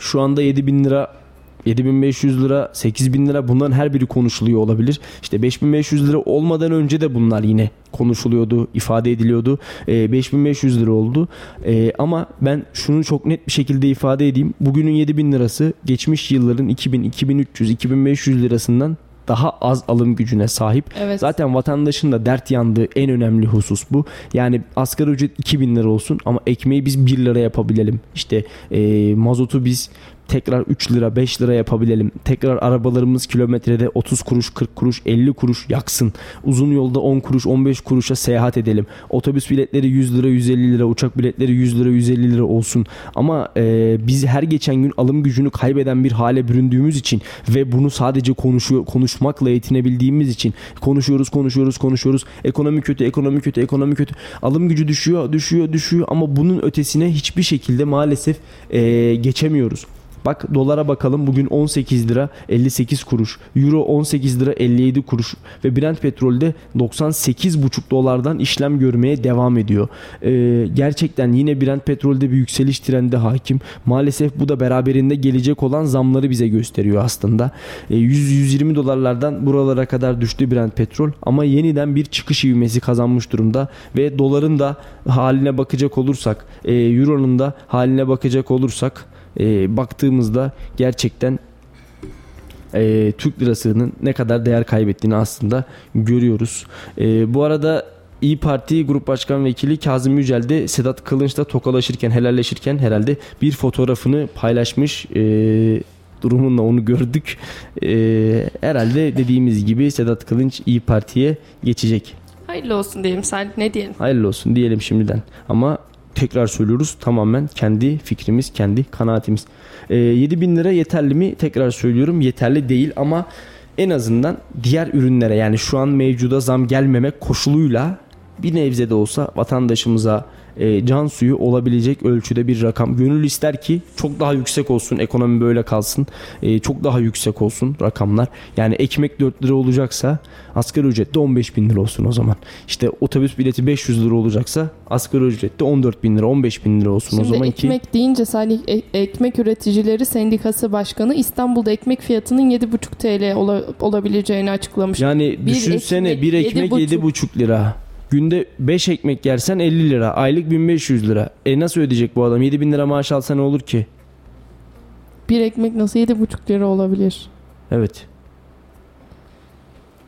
şu anda 7000 lira 7500 lira, 8000 lira bunların her biri konuşuluyor olabilir. İşte 5500 lira olmadan önce de bunlar yine konuşuluyordu, ifade ediliyordu. E, 5500 lira oldu. E, ama ben şunu çok net bir şekilde ifade edeyim. Bugünün 7000 lirası geçmiş yılların 2000, 2300, 2500 lirasından daha az alım gücüne sahip. Evet. Zaten vatandaşın da dert yandığı en önemli husus bu. Yani asgari ücret 2000 lira olsun ama ekmeği biz 1 lira yapabilelim. İşte e, mazotu biz tekrar 3 lira 5 lira yapabilelim. Tekrar arabalarımız kilometrede 30 kuruş 40 kuruş 50 kuruş yaksın. Uzun yolda 10 kuruş 15 kuruşa seyahat edelim. Otobüs biletleri 100 lira 150 lira uçak biletleri 100 lira 150 lira olsun. Ama e, biz her geçen gün alım gücünü kaybeden bir hale büründüğümüz için ve bunu sadece konuşuyor konuşmakla yetinebildiğimiz için konuşuyoruz konuşuyoruz konuşuyoruz. Ekonomi kötü ekonomi kötü ekonomi kötü. Alım gücü düşüyor düşüyor düşüyor ama bunun ötesine hiçbir şekilde maalesef e, geçemiyoruz. Bak dolara bakalım bugün 18 lira 58 kuruş. Euro 18 lira 57 kuruş. Ve Brent petrolde 98,5 dolardan işlem görmeye devam ediyor. Ee, gerçekten yine Brent petrolde bir yükseliş trendi hakim. Maalesef bu da beraberinde gelecek olan zamları bize gösteriyor aslında. Ee, 100-120 dolarlardan buralara kadar düştü Brent petrol. Ama yeniden bir çıkış ivmesi kazanmış durumda. Ve doların da haline bakacak olursak, e, Euro'nun da haline bakacak olursak e, baktığımızda gerçekten e, Türk lirasının ne kadar değer kaybettiğini aslında görüyoruz. E, bu arada İyi Parti Grup Başkan Vekili Kazım Yücel de Sedat Kılınç'la tokalaşırken, helalleşirken herhalde bir fotoğrafını paylaşmış. E, durumunla onu gördük. E, herhalde dediğimiz gibi Sedat Kılınç İyi Parti'ye geçecek. Hayırlı olsun diyelim Salih ne diyelim? Hayırlı olsun diyelim şimdiden. Ama tekrar söylüyoruz tamamen kendi fikrimiz, kendi kanaatimiz. E, ee, 7 bin lira yeterli mi? Tekrar söylüyorum yeterli değil ama en azından diğer ürünlere yani şu an mevcuda zam gelmemek koşuluyla bir nebze de olsa vatandaşımıza e, can suyu olabilecek ölçüde bir rakam. Gönül ister ki çok daha yüksek olsun ekonomi böyle kalsın. E, çok daha yüksek olsun rakamlar. Yani ekmek 4 lira olacaksa asgari ücrette 15 bin lira olsun o zaman. İşte otobüs bileti 500 lira olacaksa asgari ücrette 14 bin lira 15 bin lira olsun Şimdi o zaman ekmek ki. deyince Salih e- Ekmek Üreticileri Sendikası Başkanı İstanbul'da ekmek fiyatının 7,5 TL ola- olabileceğini açıklamış. Yani Bir düşünsene ekmek bir ekmek 7,5 7,5 lira. Günde 5 ekmek yersen 50 lira. Aylık 1500 lira. E nasıl ödeyecek bu adam? 7000 lira maaş alsa ne olur ki? Bir ekmek nasıl 7,5 lira olabilir? Evet.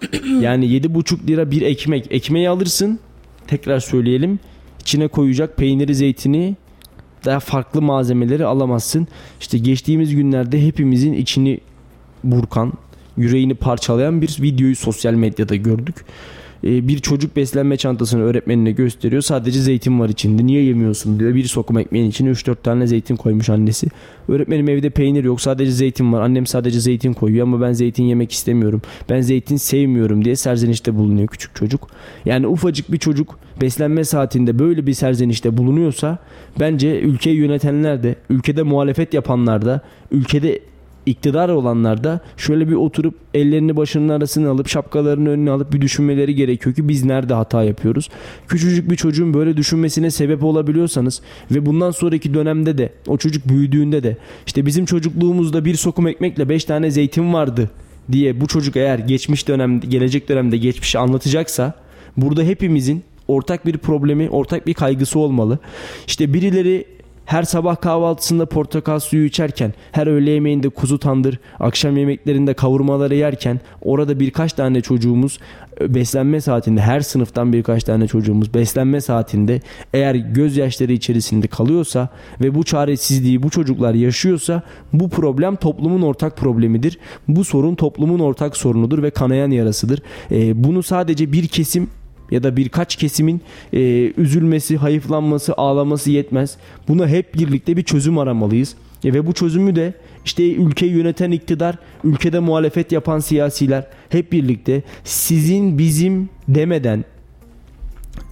yani 7,5 lira bir ekmek. Ekmeği alırsın. Tekrar söyleyelim. İçine koyacak peyniri, zeytini daha farklı malzemeleri alamazsın. İşte geçtiğimiz günlerde hepimizin içini burkan, yüreğini parçalayan bir videoyu sosyal medyada gördük. Ee, bir çocuk beslenme çantasını öğretmenine gösteriyor. Sadece zeytin var içinde. Niye yemiyorsun diyor. Bir sokum ekmeğin içine 3-4 tane zeytin koymuş annesi. Öğretmenim evde peynir yok. Sadece zeytin var. Annem sadece zeytin koyuyor ama ben zeytin yemek istemiyorum. Ben zeytin sevmiyorum diye serzenişte bulunuyor küçük çocuk. Yani ufacık bir çocuk beslenme saatinde böyle bir serzenişte bulunuyorsa bence ülkeyi yönetenler de, ülkede muhalefet yapanlar da, ülkede iktidar olanlar da şöyle bir oturup ellerini başının arasına alıp şapkalarını önüne alıp bir düşünmeleri gerekiyor ki biz nerede hata yapıyoruz. Küçücük bir çocuğun böyle düşünmesine sebep olabiliyorsanız ve bundan sonraki dönemde de o çocuk büyüdüğünde de işte bizim çocukluğumuzda bir sokum ekmekle 5 tane zeytin vardı diye bu çocuk eğer geçmiş dönemde gelecek dönemde geçmişi anlatacaksa burada hepimizin ortak bir problemi, ortak bir kaygısı olmalı. İşte birileri her sabah kahvaltısında portakal suyu içerken, her öğle yemeğinde kuzu tandır, akşam yemeklerinde kavurmaları yerken orada birkaç tane çocuğumuz e, beslenme saatinde her sınıftan birkaç tane çocuğumuz beslenme saatinde eğer gözyaşları içerisinde kalıyorsa ve bu çaresizliği bu çocuklar yaşıyorsa bu problem toplumun ortak problemidir. Bu sorun toplumun ortak sorunudur ve kanayan yarasıdır. E, bunu sadece bir kesim ya da birkaç kesimin e, üzülmesi, hayıflanması, ağlaması yetmez. Buna hep birlikte bir çözüm aramalıyız. E, ve bu çözümü de işte ülkeyi yöneten iktidar, ülkede muhalefet yapan siyasiler hep birlikte sizin bizim demeden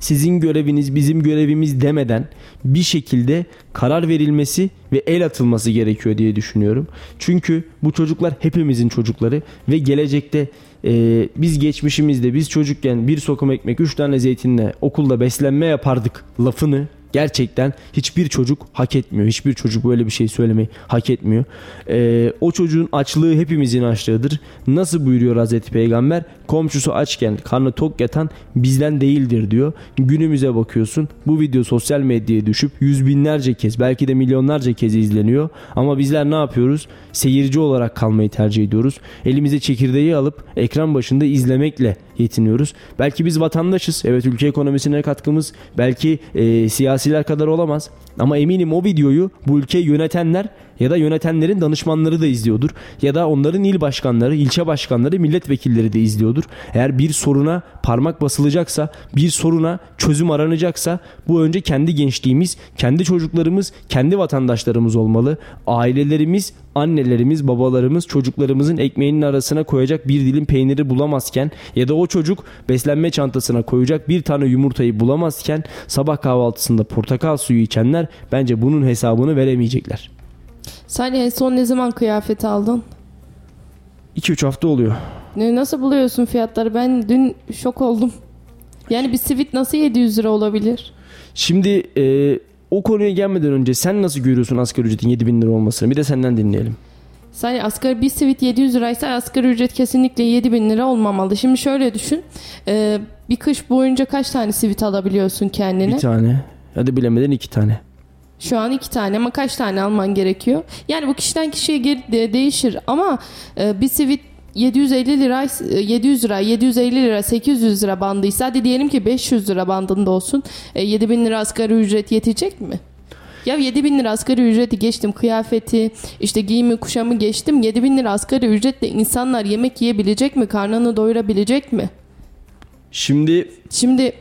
sizin göreviniz bizim görevimiz demeden bir şekilde karar verilmesi ve el atılması gerekiyor diye düşünüyorum. Çünkü bu çocuklar hepimizin çocukları ve gelecekte e, biz geçmişimizde biz çocukken bir sokum ekmek 3 tane zeytinle okulda beslenme yapardık lafını gerçekten hiçbir çocuk hak etmiyor. Hiçbir çocuk böyle bir şey söylemeyi hak etmiyor. Ee, o çocuğun açlığı hepimizin açlığıdır. Nasıl buyuruyor Hazreti Peygamber? Komşusu açken karnı tok yatan bizden değildir diyor. Günümüze bakıyorsun. Bu video sosyal medyaya düşüp yüz binlerce kez belki de milyonlarca kez izleniyor. Ama bizler ne yapıyoruz? Seyirci olarak kalmayı tercih ediyoruz. Elimize çekirdeği alıp ekran başında izlemekle yetiniyoruz. Belki biz vatandaşız. Evet ülke ekonomisine katkımız belki e, siyasiler kadar olamaz. Ama eminim o videoyu bu ülkeyi yönetenler ya da yönetenlerin danışmanları da izliyordur. Ya da onların il başkanları, ilçe başkanları, milletvekilleri de izliyordur. Eğer bir soruna parmak basılacaksa, bir soruna çözüm aranacaksa bu önce kendi gençliğimiz, kendi çocuklarımız, kendi vatandaşlarımız olmalı. Ailelerimiz, annelerimiz, babalarımız çocuklarımızın ekmeğinin arasına koyacak bir dilim peyniri bulamazken ya da o çocuk beslenme çantasına koyacak bir tane yumurtayı bulamazken sabah kahvaltısında portakal suyu içenler bence bunun hesabını veremeyecekler. Sen en son ne zaman kıyafet aldın? 2-3 hafta oluyor. Ne, nasıl buluyorsun fiyatları? Ben dün şok oldum. Yani bir sivit nasıl 700 lira olabilir? Şimdi e, o konuya gelmeden önce sen nasıl görüyorsun asgari ücretin 7000 lira olmasını? Bir de senden dinleyelim. Saniye asgari bir sivit 700 liraysa asgari ücret kesinlikle 7000 lira olmamalı. Şimdi şöyle düşün. Ee, bir kış boyunca kaç tane sivit alabiliyorsun kendine? Bir tane. Hadi bilemeden iki tane. Şu an iki tane ama kaç tane alman gerekiyor? Yani bu kişiden kişiye geri de- değişir ama e, bir sivit 750 lira 700 lira 750 lira 800 lira bandıysa hadi diyelim ki 500 lira bandında olsun. E, 7000 lira asgari ücret yetecek mi? Ya 7000 lira asgari ücreti geçtim kıyafeti işte giyimi kuşamı geçtim 7000 lira asgari ücretle insanlar yemek yiyebilecek mi karnını doyurabilecek mi? Şimdi Şimdi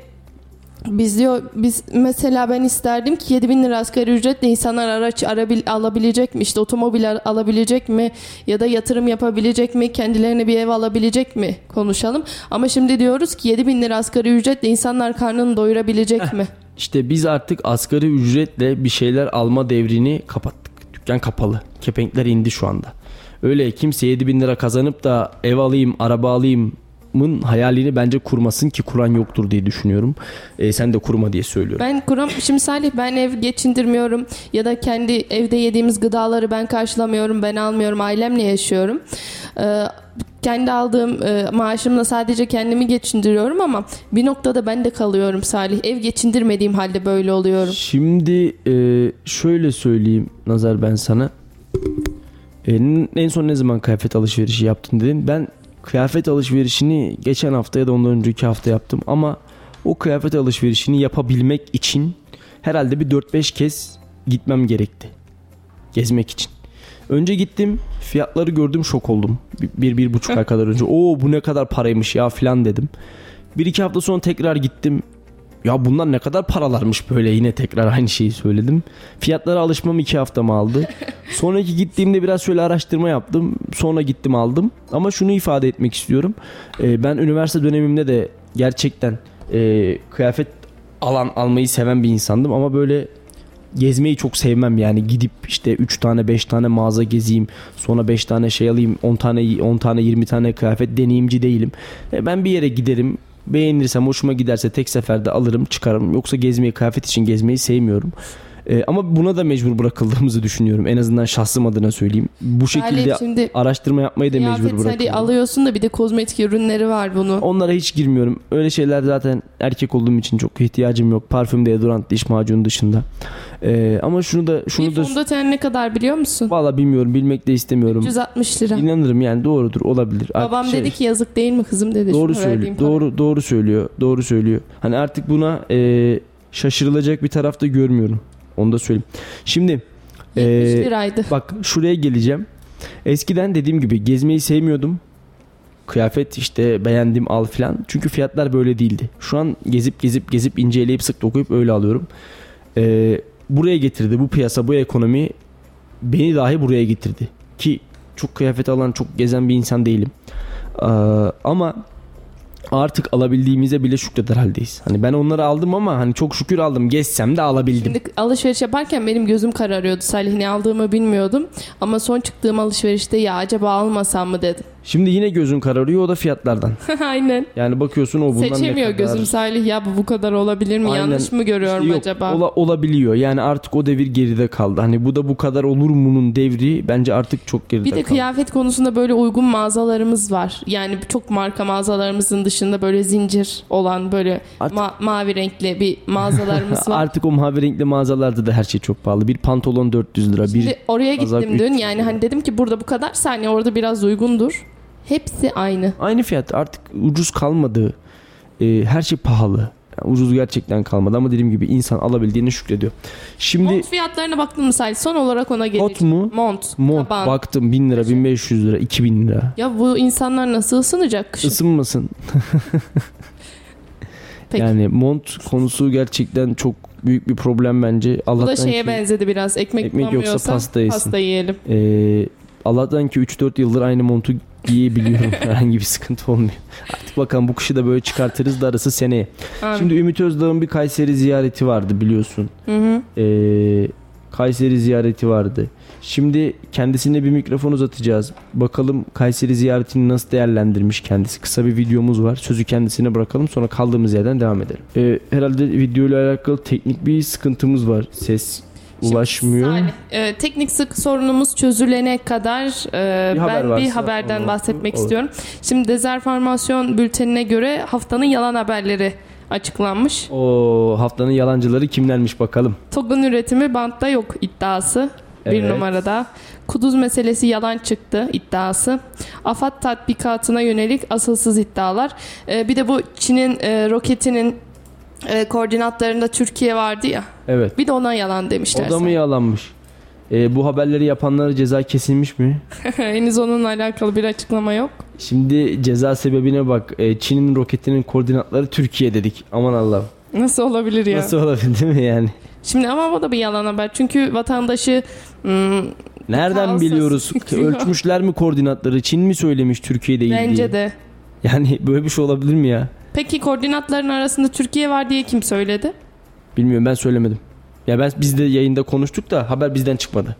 biz diyor biz mesela ben isterdim ki 7000 lira asgari ücretle insanlar araç arabil, alabilecek mi? İşte otomobil al- alabilecek mi? Ya da yatırım yapabilecek mi? Kendilerine bir ev alabilecek mi? Konuşalım. Ama şimdi diyoruz ki 7000 lira asgari ücretle insanlar karnını doyurabilecek mi? İşte biz artık asgari ücretle bir şeyler alma devrini kapattık. Dükkan kapalı. Kepenkler indi şu anda. Öyle kimse 7 bin lira kazanıp da ev alayım, araba alayım mın hayalini bence kurmasın ki kuran yoktur diye düşünüyorum. E, sen de kurma diye söylüyorum. Ben kuram şimdi Salih ben ev geçindirmiyorum ya da kendi evde yediğimiz gıdaları ben karşılamıyorum, ben almıyorum, ailemle yaşıyorum. Ee, kendi aldığım e, maaşımla sadece kendimi geçindiriyorum ama bir noktada ben de kalıyorum Salih. Ev geçindirmediğim halde böyle oluyorum. Şimdi e, şöyle söyleyeyim Nazar ben sana. E, en son ne zaman kıyafet alışverişi yaptın dedin. Ben kıyafet alışverişini geçen hafta ya da ondan önceki hafta yaptım ama o kıyafet alışverişini yapabilmek için herhalde bir 4-5 kez gitmem gerekti. Gezmek için. Önce gittim fiyatları gördüm şok oldum. Bir, bir, bir buçuk ay kadar önce. Oo bu ne kadar paraymış ya filan dedim. Bir iki hafta sonra tekrar gittim. Ya bunlar ne kadar paralarmış böyle yine tekrar aynı şeyi söyledim. Fiyatlara alışmam iki haftamı aldı. Sonraki gittiğimde biraz şöyle araştırma yaptım. Sonra gittim aldım. Ama şunu ifade etmek istiyorum. Ee, ben üniversite dönemimde de gerçekten e, kıyafet alan almayı seven bir insandım. Ama böyle gezmeyi çok sevmem yani gidip işte 3 tane 5 tane mağaza gezeyim sonra 5 tane şey alayım 10 tane 10 tane 20 tane kıyafet deneyimci değilim. E, ben bir yere giderim Beğenirsem hoşuma giderse tek seferde alırım çıkarım. Yoksa gezmeyi kıyafet için gezmeyi sevmiyorum. Ee, ama buna da mecbur bırakıldığımızı düşünüyorum. En azından şahsım adına söyleyeyim. Bu şekilde şimdi araştırma yapmayı da mecbur bırakıldım. alıyorsun da bir de kozmetik ürünleri var bunu. Onlara hiç girmiyorum. Öyle şeyler zaten erkek olduğum için çok ihtiyacım yok. Parfüm, deodorant, diş macunu dışında. Ee, ama şunu da şunu bir da fondöten ne kadar biliyor musun? valla bilmiyorum, bilmek de istemiyorum. 360 lira. İnanırım yani doğrudur, olabilir. Artık Babam şey- dedi ki yazık değil mi kızım dedi. Doğru söylüyor. Doğru doğru söylüyor. Doğru söylüyor. Hani artık buna e, şaşırılacak bir tarafta görmüyorum. Onu da söyleyeyim. Şimdi 70 e, liraydı. bak şuraya geleceğim. Eskiden dediğim gibi gezmeyi sevmiyordum. Kıyafet işte beğendim al filan. Çünkü fiyatlar böyle değildi. Şu an gezip gezip gezip inceleyip sık dokuyup öyle alıyorum. E, buraya getirdi bu piyasa bu ekonomi beni dahi buraya getirdi. Ki çok kıyafet alan çok gezen bir insan değilim. Ee, ama artık alabildiğimize bile şükreder haldeyiz. Hani ben onları aldım ama hani çok şükür aldım. Gezsem de alabildim. Şimdi alışveriş yaparken benim gözüm kararıyordu. Salih ne aldığımı bilmiyordum. Ama son çıktığım alışverişte ya acaba almasam mı dedim. Şimdi yine gözün kararıyor o da fiyatlardan. Aynen. Yani bakıyorsun o bundan Seçemiyor ne kadar. gözüm Salih ya bu bu kadar olabilir mi? Aynen. Yanlış mı görüyorum İşte yok, acaba? ola- olabiliyor. Yani artık o devir geride kaldı. Hani bu da bu kadar olur mu'nun devri bence artık çok geride Bir de kaldı. kıyafet konusunda böyle uygun mağazalarımız var. Yani çok marka mağazalarımızın dışında böyle zincir olan böyle Artık- ma- mavi renkli bir mağazalarımız var. Artık o mavi renkli mağazalarda da her şey çok pahalı. Bir pantolon 400 lira. Bir Şimdi oraya kazak gittim dün 300 yani hani dedim ki burada bu kadar saniye orada biraz uygundur. Hepsi aynı. Aynı fiyat artık ucuz kalmadı. Ee, her şey pahalı. Yani ucuz gerçekten kalmadı ama dediğim gibi insan alabildiğine şükrediyor. Şimdi Mont fiyatlarına baktın mı Salih? Son olarak ona geleceğim. Kot mu? Mont. mont kaban. baktım 1000 lira 1500 lira 2000 lira. Ya bu insanlar nasıl ısınacak kışın? Isınmasın. Peki. Yani mont konusu gerçekten çok büyük bir problem bence. bu Allah'tan da şeye ki, benzedi biraz. Ekmek, Ekmek yoksa pasta yesin. pasta yiyelim. e, Allah'tan ki 3-4 yıldır aynı montu giyebiliyorum. Herhangi bir sıkıntı olmuyor. Artık bakalım bu kışı da böyle çıkartırız da arası seneye. Amin. Şimdi Ümit Özdağ'ın bir Kayseri ziyareti vardı biliyorsun. Hı hı. Ee, Kayseri ziyareti vardı. Şimdi kendisine bir mikrofon uzatacağız. Bakalım Kayseri ziyaretini nasıl değerlendirmiş kendisi. Kısa bir videomuz var. Sözü kendisine bırakalım sonra kaldığımız yerden devam edelim. Ee, herhalde video ile alakalı teknik bir sıkıntımız var. Ses ulaşmıyor. Salih, e, teknik sık sorunumuz çözülene kadar e, Bir haber ben bir varsa haberden onu- bahsetmek olur. istiyorum. Şimdi dezenformasyon bültenine göre haftanın yalan haberleri açıklanmış. O haftanın yalancıları kimlermiş bakalım. TOG'un üretimi bantta yok iddiası. Bir Evet. numarada. Kuduz meselesi yalan çıktı iddiası. AFAD tatbikatına yönelik asılsız iddialar. Ee, bir de bu Çin'in e, roketinin e, koordinatlarında Türkiye vardı ya. Evet. Bir de ona yalan demişler. O da mı yalanmış? Ee, bu haberleri yapanlara ceza kesilmiş mi? Henüz onunla alakalı bir açıklama yok. Şimdi ceza sebebine bak. Ee, Çin'in roketinin koordinatları Türkiye dedik. Aman Allah'ım. Nasıl olabilir ya? Nasıl olabilir değil mi yani? Şimdi ama o da bir yalan haber. Çünkü vatandaşı hmm, Nereden biliyoruz? Ölçmüşler mi koordinatları? Çin mi söylemiş Türkiye değil bence de. Yani böyle bir şey olabilir mi ya? Peki koordinatların arasında Türkiye var diye kim söyledi? Bilmiyorum ben söylemedim. Ya ben biz de yayında konuştuk da haber bizden çıkmadı.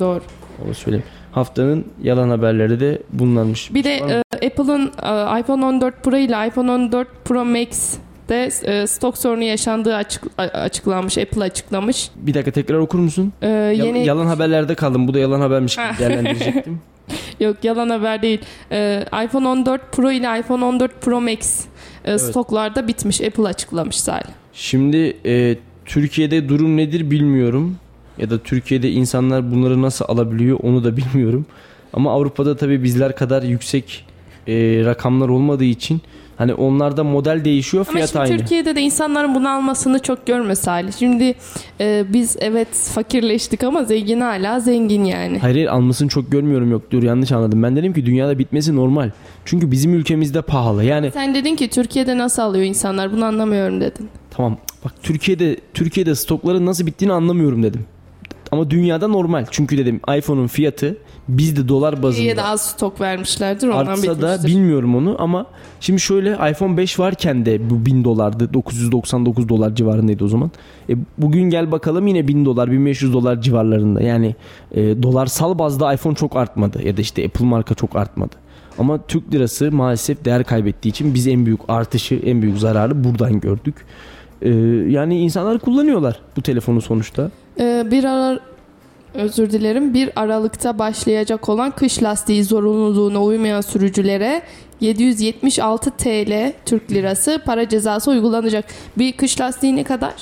Doğru. Onu söyleyeyim. Haftanın yalan haberleri de bunlarmış. Bir de e, Apple'ın e, iPhone 14 Pro ile iPhone 14 Pro Max de e, stok sorunu yaşandığı açık, açıklanmış. Apple açıklamış. Bir dakika tekrar okur musun? E, Yal- yeni Yalan haberlerde kaldım. Bu da yalan habermiş gibi değerlendirecektim. yok yalan haber değil. E, iPhone 14 Pro ile iPhone 14 Pro Max e, stoklarda bitmiş. Apple açıklamış Salih. Şimdi e, Türkiye'de durum nedir bilmiyorum. Ya da Türkiye'de insanlar bunları nasıl alabiliyor onu da bilmiyorum. Ama Avrupa'da tabii bizler kadar yüksek e, rakamlar olmadığı için hani onlarda model değişiyor Ama fiyat şimdi aynı. Türkiye'de de insanların bunu almasını çok görme Salih. Şimdi e, biz evet fakirleştik ama zengin hala zengin yani. Hayır hayır almasını çok görmüyorum yok dur yanlış anladım. Ben dedim ki dünyada bitmesi normal. Çünkü bizim ülkemizde pahalı. Yani Sen dedin ki Türkiye'de nasıl alıyor insanlar bunu anlamıyorum dedin. tamam bak Türkiye'de Türkiye'de stokların nasıl bittiğini anlamıyorum dedim. Ama dünyada normal. Çünkü dedim iPhone'un fiyatı bizde dolar bazında. Türkiye'ye de az stok vermişlerdir ondan Artsa da bilmiyorum onu ama şimdi şöyle iPhone 5 varken de bu 1000 dolardı 999 dolar civarındaydı o zaman. E, bugün gel bakalım yine 1000 dolar 1500 dolar civarlarında yani e, dolarsal bazda iPhone çok artmadı ya da işte Apple marka çok artmadı. Ama Türk lirası maalesef değer kaybettiği için biz en büyük artışı en büyük zararı buradan gördük. E, yani insanlar kullanıyorlar bu telefonu sonuçta. Ee, bir ara özür dilerim. 1 Aralık'ta başlayacak olan kış lastiği zorunluluğuna uymayan sürücülere 776 TL Türk lirası para cezası uygulanacak. Bir kış lastiği ne kadar?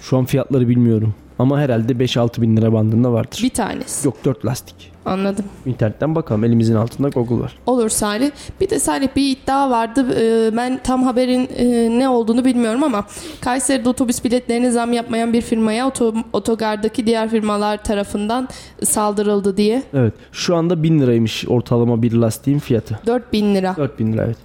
Şu an fiyatları bilmiyorum ama herhalde 5-6 bin lira bandında vardır. Bir tanesi. Yok 4 lastik. Anladım. İnternetten bakalım elimizin altında Google var. Olur Salih. Bir de Salih bir iddia vardı. Ee, Ben tam haberin e, ne olduğunu bilmiyorum ama Kayseri'de otobüs biletlerine zam yapmayan bir firmaya oto- otogardaki diğer firmalar tarafından saldırıldı diye. Evet. Şu anda 1000 liraymış ortalama bir lastiğin fiyatı. 4000 lira. 4000 lira evet.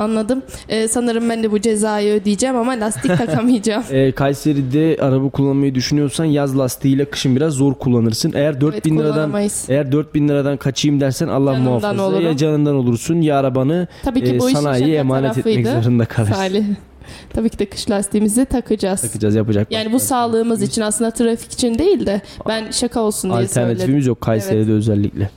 Anladım. Ee, sanırım ben de bu cezayı ödeyeceğim ama lastik takamayacağım. Ee, Kayseri'de araba kullanmayı düşünüyorsan yaz lastiğiyle kışın biraz zor kullanırsın. Eğer 4000 evet, liradan kullanamayız. eğer 4000 liradan kaçayım dersen Allah Canımdan muhafaza olurum. ya canından olursun ya arabanı Tabii ki e, bu işin sanayiye şaka emanet etmek tarafıydı. zorunda kalırsın. Salih. Tabii ki de kış lastiğimizi takacağız. Takacağız yapacak. Yani bu şey sağlığımız için aslında trafik için değil de ben şaka olsun diye söyledim. Alternatifimiz yok Kayseri'de özellikle.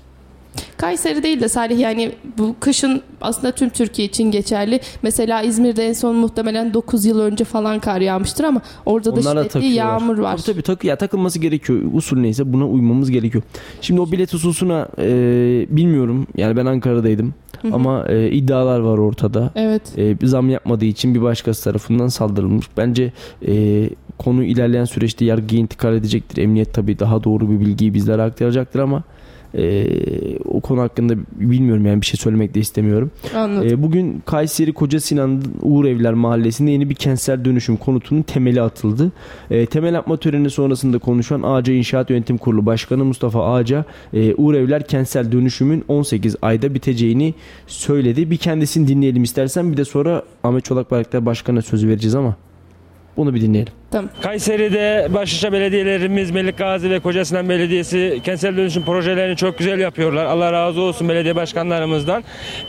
Kayseri değil de Salih yani bu kışın aslında tüm Türkiye için geçerli. Mesela İzmir'de en son muhtemelen 9 yıl önce falan kar yağmıştır ama orada da Onlar da şiddetli takıyorlar. yağmur var. Tabii tabii takı, ya takılması gerekiyor. Usul neyse buna uymamız gerekiyor. Şimdi o bilet hususuna e, bilmiyorum. Yani ben Ankara'daydım. Hı hı. Ama e, iddialar var ortada. Evet. E, bir zam yapmadığı için bir başkası tarafından saldırılmış. Bence e, konu ilerleyen süreçte yargıya intikal edecektir. Emniyet tabii daha doğru bir bilgiyi bizlere aktaracaktır ama e, o konu hakkında bilmiyorum yani bir şey söylemek de istemiyorum. Anladım. E, bugün Kayseri Koca Sinan Uğur Evler Mahallesi'nde yeni bir kentsel dönüşüm konutunun temeli atıldı. E, temel atma töreni sonrasında konuşan Ağaca İnşaat Yönetim Kurulu Başkanı Mustafa Ağaca e, Uğur Evler kentsel dönüşümün 18 ayda biteceğini söyledi. Bir kendisini dinleyelim istersen bir de sonra Ahmet Çolak Bayraktar Başkan'a sözü vereceğiz ama bunu bir dinleyelim. Tamam. Kayseri'de başlıca belediyelerimiz Melik Gazi ve Kocasinan Belediyesi kentsel dönüşüm projelerini çok güzel yapıyorlar. Allah razı olsun belediye başkanlarımızdan.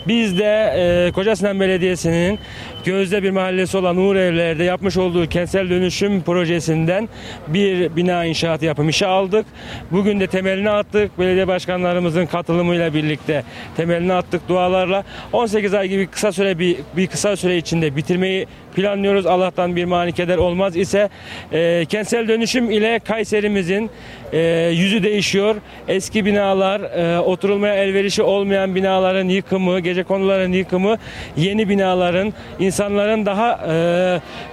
Biz de e, Kocasinan Belediyesi'nin gözde bir mahallesi olan Uğur Evler'de yapmış olduğu kentsel dönüşüm projesinden bir bina inşaatı yapım işi aldık. Bugün de temelini attık. Belediye başkanlarımızın katılımıyla birlikte temelini attık dualarla. 18 ay gibi kısa süre bir, bir kısa süre içinde bitirmeyi planlıyoruz. Allah'tan bir mani keder olmaz ise e, kentsel dönüşüm ile Kayserimizin e, yüzü değişiyor. Eski binalar, e, oturulmaya elverişi olmayan binaların yıkımı, gece konuların yıkımı, yeni binaların insanların daha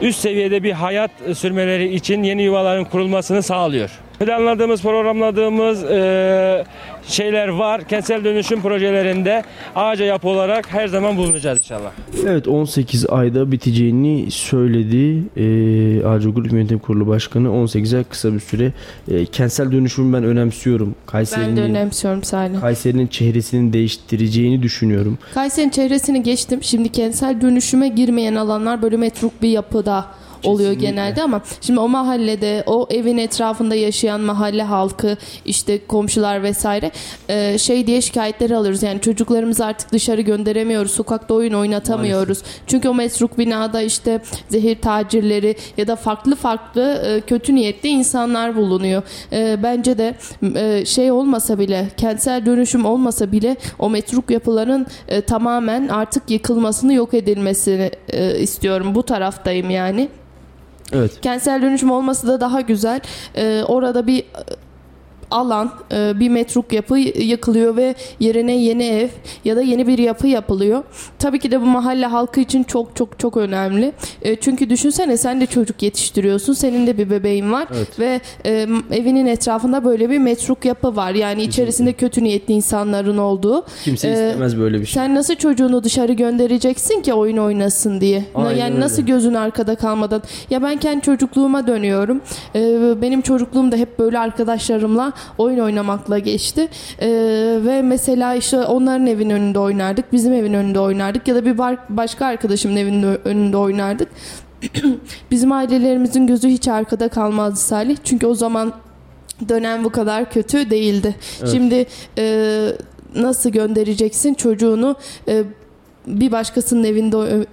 e, üst seviyede bir hayat sürmeleri için yeni yuvaların kurulmasını sağlıyor. Planladığımız, programladığımız e, şeyler var. Kentsel dönüşüm projelerinde ağaca yapı olarak her zaman bulunacağız inşallah. Evet 18 ayda biteceğini söyledi. E, Ağaca Grup Yönetim Kurulu Başkanı 18 ay kısa bir süre. E, kentsel dönüşümü ben önemsiyorum. Ben de Kayseri'nin önemsiyorum Salih. Kayseri'nin çehresini değiştireceğini düşünüyorum. Kayseri'nin çevresini geçtim. Şimdi kentsel dönüşüme girmeyen alanlar böyle metruk bir yapıda oluyor Kesinlikle. genelde ama şimdi o mahallede o evin etrafında yaşayan mahalle halkı işte komşular vesaire e, şey diye şikayetleri alıyoruz. Yani çocuklarımızı artık dışarı gönderemiyoruz. Sokakta oyun oynatamıyoruz. Çünkü o mesruk binada işte zehir tacirleri ya da farklı farklı e, kötü niyetli insanlar bulunuyor. E, bence de e, şey olmasa bile kentsel dönüşüm olmasa bile o metruk yapıların e, tamamen artık yıkılmasını yok edilmesini e, istiyorum. Bu taraftayım yani. Evet. Kentsel dönüşüm olması da daha güzel. Ee, orada bir alan, e, bir metruk yapı yıkılıyor ve yerine yeni ev ya da yeni bir yapı yapılıyor. Tabii ki de bu mahalle halkı için çok çok çok önemli. E, Çünkü düşünsene sen de çocuk yetiştiriyorsun. Senin de bir bebeğin var Evet. ve e, evinin etrafında böyle bir metruk yapı var. Yani içerisinde kötü niyetli insanların olduğu. Kimse Ee, istemez böyle bir şey. Sen nasıl çocuğunu dışarı göndereceksin ki oyun oynasın diye? Aynen yani öyle. nasıl gözün arkada kalmadan? Ya ben kendi çocukluğuma dönüyorum. Ee, benim çocukluğum da hep böyle arkadaşlarımla oyun oynamakla geçti. Ee, ve mesela işte onların evin önünde oynardık, bizim evin önünde oynardık ya da bir başka arkadaşımın evinin önünde oynardık. bizim ailelerimizin gözü hiç arkada kalmazdı Salih. Çünkü o zaman dönem bu kadar kötü değildi. Evet. Şimdi e, nasıl göndereceksin çocuğunu e, bir başkasının evinde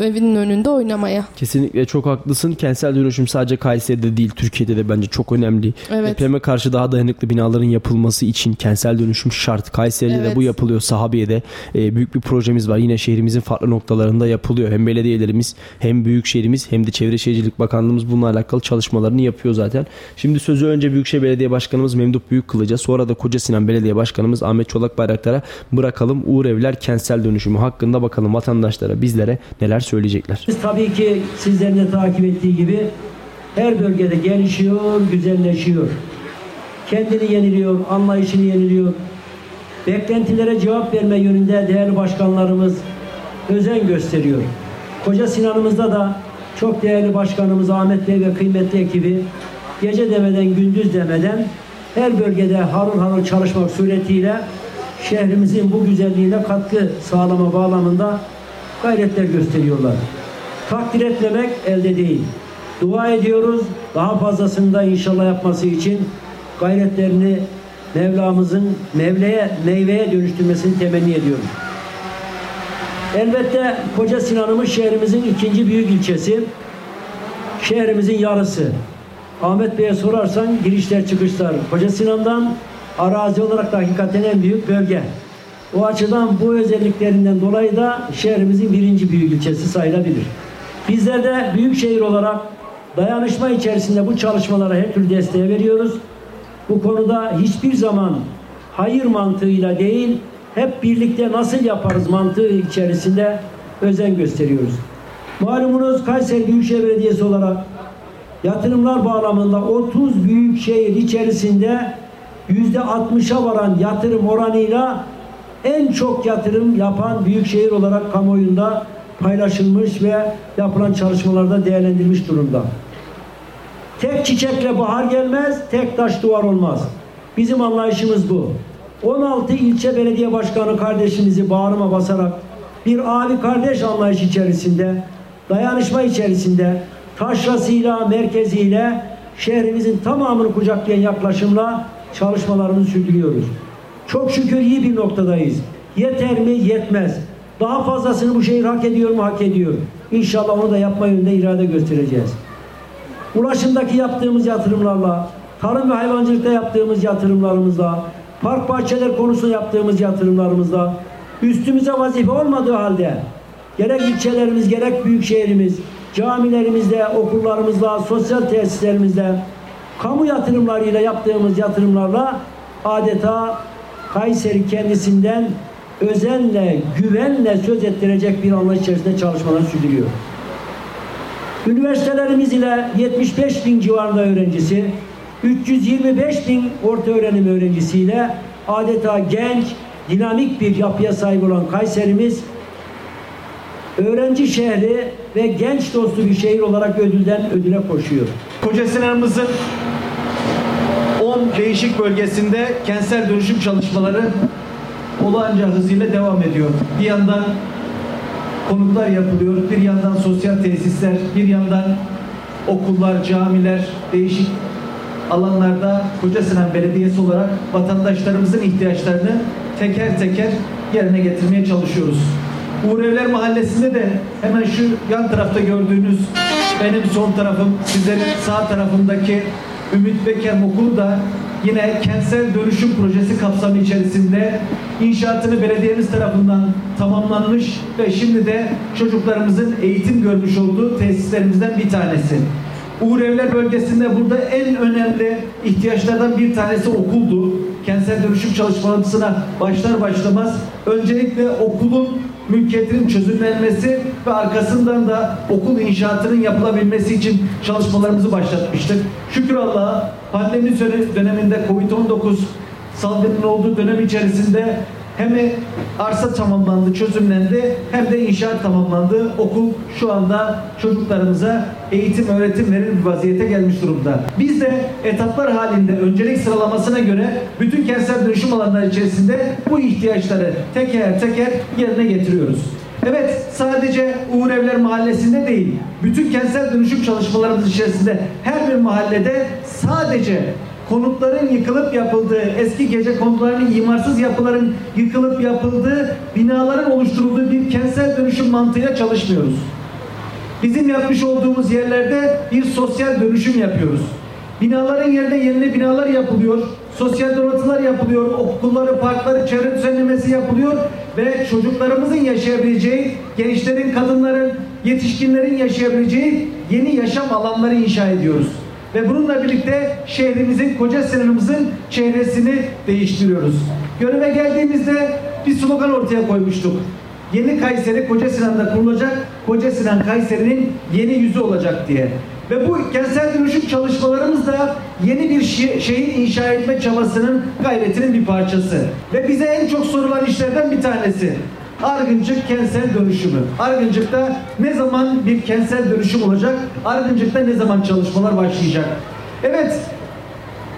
evinin önünde oynamaya? Kesinlikle çok haklısın. Kentsel dönüşüm sadece Kayseri'de değil, Türkiye'de de bence çok önemli. Evet. Depreme karşı daha dayanıklı binaların yapılması için kentsel dönüşüm şart. Kayseri'de Evet. de bu yapılıyor. Sahabiye'de e, büyük bir projemiz var. Yine şehrimizin farklı noktalarında yapılıyor. Hem belediyelerimiz hem büyük şehrimiz hem de Çevre Şehircilik Bakanlığımız bununla alakalı çalışmalarını yapıyor zaten. Şimdi sözü önce Büyükşehir Belediye Başkanımız Memduh Büyükkılıç'a sonra da Koca Sinan Belediye Başkanımız Ahmet Çolak Bayraktar'a bırakalım. Uğur Evler kentsel dönüşümü hakkında bakalım vatandaşlara bizlere neler söyleyecekler. Biz tabii ki sizlerin de takip ettiği gibi her bölgede gelişiyor, güzelleşiyor. Kendini yeniliyor, anlayışını yeniliyor. Beklentilere cevap verme yönünde değerli başkanlarımız özen gösteriyor. Koca Sinan'ımızda da çok değerli başkanımız Ahmet Bey ve kıymetli ekibi gece demeden gündüz demeden her bölgede harıl harıl çalışmak suretiyle şehrimizin bu güzelliğine katkı sağlama bağlamında gayretler gösteriyorlar. Takdir etmemek elde değil. Dua ediyoruz. Daha fazlasını da inşallah yapması için gayretlerini Mevlamızın Mevle'ye, meyveye dönüştürmesini temenni ediyoruz. Elbette Koca Sinan'ımız şehrimizin ikinci büyük ilçesi. Şehrimizin yarısı. Ahmet Bey'e sorarsan girişler çıkışlar. Koca Sinan'dan arazi olarak da hakikaten en büyük bölge. O açıdan bu özelliklerinden dolayı da şehrimizin birinci büyük ilçesi sayılabilir. Bizler de büyük şehir olarak dayanışma içerisinde bu çalışmalara her türlü desteği veriyoruz. Bu konuda hiçbir zaman hayır mantığıyla değil, hep birlikte nasıl yaparız mantığı içerisinde özen gösteriyoruz. Malumunuz Kayseri Büyükşehir Belediyesi olarak yatırımlar bağlamında 30 büyük şehir içerisinde yüzde 60'a varan yatırım oranıyla en çok yatırım yapan büyük şehir olarak kamuoyunda paylaşılmış ve yapılan çalışmalarda değerlendirilmiş durumda. Tek çiçekle bahar gelmez, tek taş duvar olmaz. Bizim anlayışımız bu. 16 ilçe belediye başkanı kardeşimizi bağrıma basarak bir abi kardeş anlayış içerisinde, dayanışma içerisinde, taşrasıyla, merkeziyle şehrimizin tamamını kucaklayan yaklaşımla çalışmalarımızı sürdürüyoruz. Çok şükür iyi bir noktadayız. Yeter mi? Yetmez. Daha fazlasını bu şehir hak ediyor mu? Hak ediyor. İnşallah onu da yapma yönünde irade göstereceğiz. Ulaşımdaki yaptığımız yatırımlarla, tarım ve hayvancılıkta yaptığımız yatırımlarımızla, park bahçeler konusunda yaptığımız yatırımlarımızla, üstümüze vazife olmadığı halde gerek ilçelerimiz gerek büyük şehrimiz, camilerimizde, okullarımızla, sosyal tesislerimizde, kamu yatırımlarıyla yaptığımız yatırımlarla adeta Kayseri kendisinden özenle, güvenle söz ettirecek bir anlayış içerisinde çalışmalar sürdürüyor. Üniversitelerimiz ile 75 bin civarında öğrencisi, 325 bin orta öğrenim öğrencisiyle adeta genç, dinamik bir yapıya sahip olan Kayserimiz, öğrenci şehri ve genç dostu bir şehir olarak ödülden ödüle koşuyor. Koca Sinan'ımızın 10 değişik bölgesinde kentsel dönüşüm çalışmaları olağanca hızıyla devam ediyor. Bir yandan konutlar yapılıyor, bir yandan sosyal tesisler, bir yandan okullar, camiler, değişik alanlarda Koca Sinan Belediyesi olarak vatandaşlarımızın ihtiyaçlarını teker teker yerine getirmeye çalışıyoruz. Uğur Evler Mahallesi'nde de hemen şu yan tarafta gördüğünüz benim son tarafım, sizlerin sağ tarafındaki Ümit Beker Okulu da yine kentsel dönüşüm projesi kapsamı içerisinde inşaatını belediyemiz tarafından tamamlanmış ve şimdi de çocuklarımızın eğitim görmüş olduğu tesislerimizden bir tanesi. Uğur Evler bölgesinde burada en önemli ihtiyaçlardan bir tanesi okuldu. Kentsel dönüşüm çalışmasına başlar başlamaz öncelikle okulun mülkiyetinin çözümlenmesi ve arkasından da okul inşaatının yapılabilmesi için çalışmalarımızı başlatmıştık. Şükür Allah'a pandemi döneminde Covid-19 salgının olduğu dönem içerisinde hem arsa tamamlandı, çözümlendi hem de inşaat tamamlandı. Okul şu anda çocuklarımıza eğitim, öğretim verir bir vaziyete gelmiş durumda. Biz de etaplar halinde öncelik sıralamasına göre bütün kentsel dönüşüm alanları içerisinde bu ihtiyaçları teker teker yerine getiriyoruz. Evet sadece Uğur Evler Mahallesi'nde değil, bütün kentsel dönüşüm çalışmalarımız içerisinde her bir mahallede sadece konutların yıkılıp yapıldığı, eski gece konutlarının imarsız yapıların yıkılıp yapıldığı, binaların oluşturulduğu bir kentsel dönüşüm mantığıyla çalışmıyoruz. Bizim yapmış olduğumuz yerlerde bir sosyal dönüşüm yapıyoruz. Binaların yerine yeni binalar yapılıyor, sosyal donatılar yapılıyor, okulları, parkları, çevre düzenlemesi yapılıyor ve çocuklarımızın yaşayabileceği, gençlerin, kadınların, yetişkinlerin yaşayabileceği yeni yaşam alanları inşa ediyoruz. Ve bununla birlikte şehrimizin, koca sınırımızın çehresini değiştiriyoruz. Göreve geldiğimizde bir slogan ortaya koymuştuk. Yeni Kayseri Koca Sinan'da kurulacak, Koca Sinan Kayseri'nin yeni yüzü olacak diye. Ve bu kentsel dönüşüm çalışmalarımız da yeni bir şehir inşa etme çabasının gayretinin bir parçası. Ve bize en çok sorulan işlerden bir tanesi. Argıncık kentsel dönüşümü. Argıncık'ta ne zaman bir kentsel dönüşüm olacak? Argıncık'ta ne zaman çalışmalar başlayacak? Evet,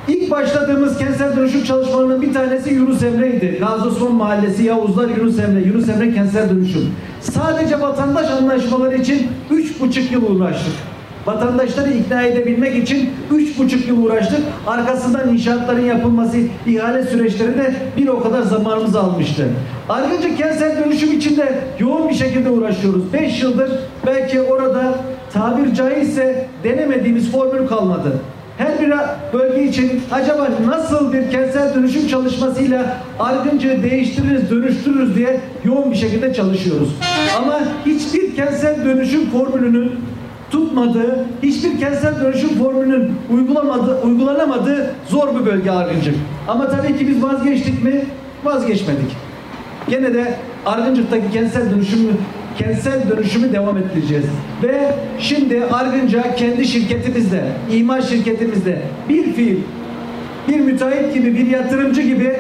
İlk başladığımız kentsel dönüşüm çalışmalarının bir tanesi Yunus Emre'ydi. Gazi Osman Mahallesi, Yavuzlar, Yunus Emre. Yunus Emre kentsel dönüşüm. Sadece vatandaş anlaşmaları için üç buçuk yıl uğraştık. Vatandaşları ikna edebilmek için üç buçuk yıl uğraştık. Arkasından inşaatların yapılması, ihale süreçlerinde bir o kadar zamanımızı almıştı. Ayrıca kentsel dönüşüm için de yoğun bir şekilde uğraşıyoruz. Beş yıldır belki orada tabir caizse denemediğimiz formül kalmadı her bir bölge için acaba nasıl bir kentsel dönüşüm çalışmasıyla Argıncı'yı değiştiririz, dönüştürürüz diye yoğun bir şekilde çalışıyoruz. Ama hiçbir kentsel dönüşüm formülünün tutmadığı, hiçbir kentsel dönüşüm formülünün uygulamadığı, uygulanamadığı zor bir bölge Argıncık. Ama tabii ki biz vazgeçtik mi? Vazgeçmedik. Gene de Argıncık'taki kentsel dönüşümü kentsel dönüşümü devam ettireceğiz. Ve şimdi Argınca kendi şirketimizde, imar şirketimizde bir fiil, bir müteahhit gibi, bir yatırımcı gibi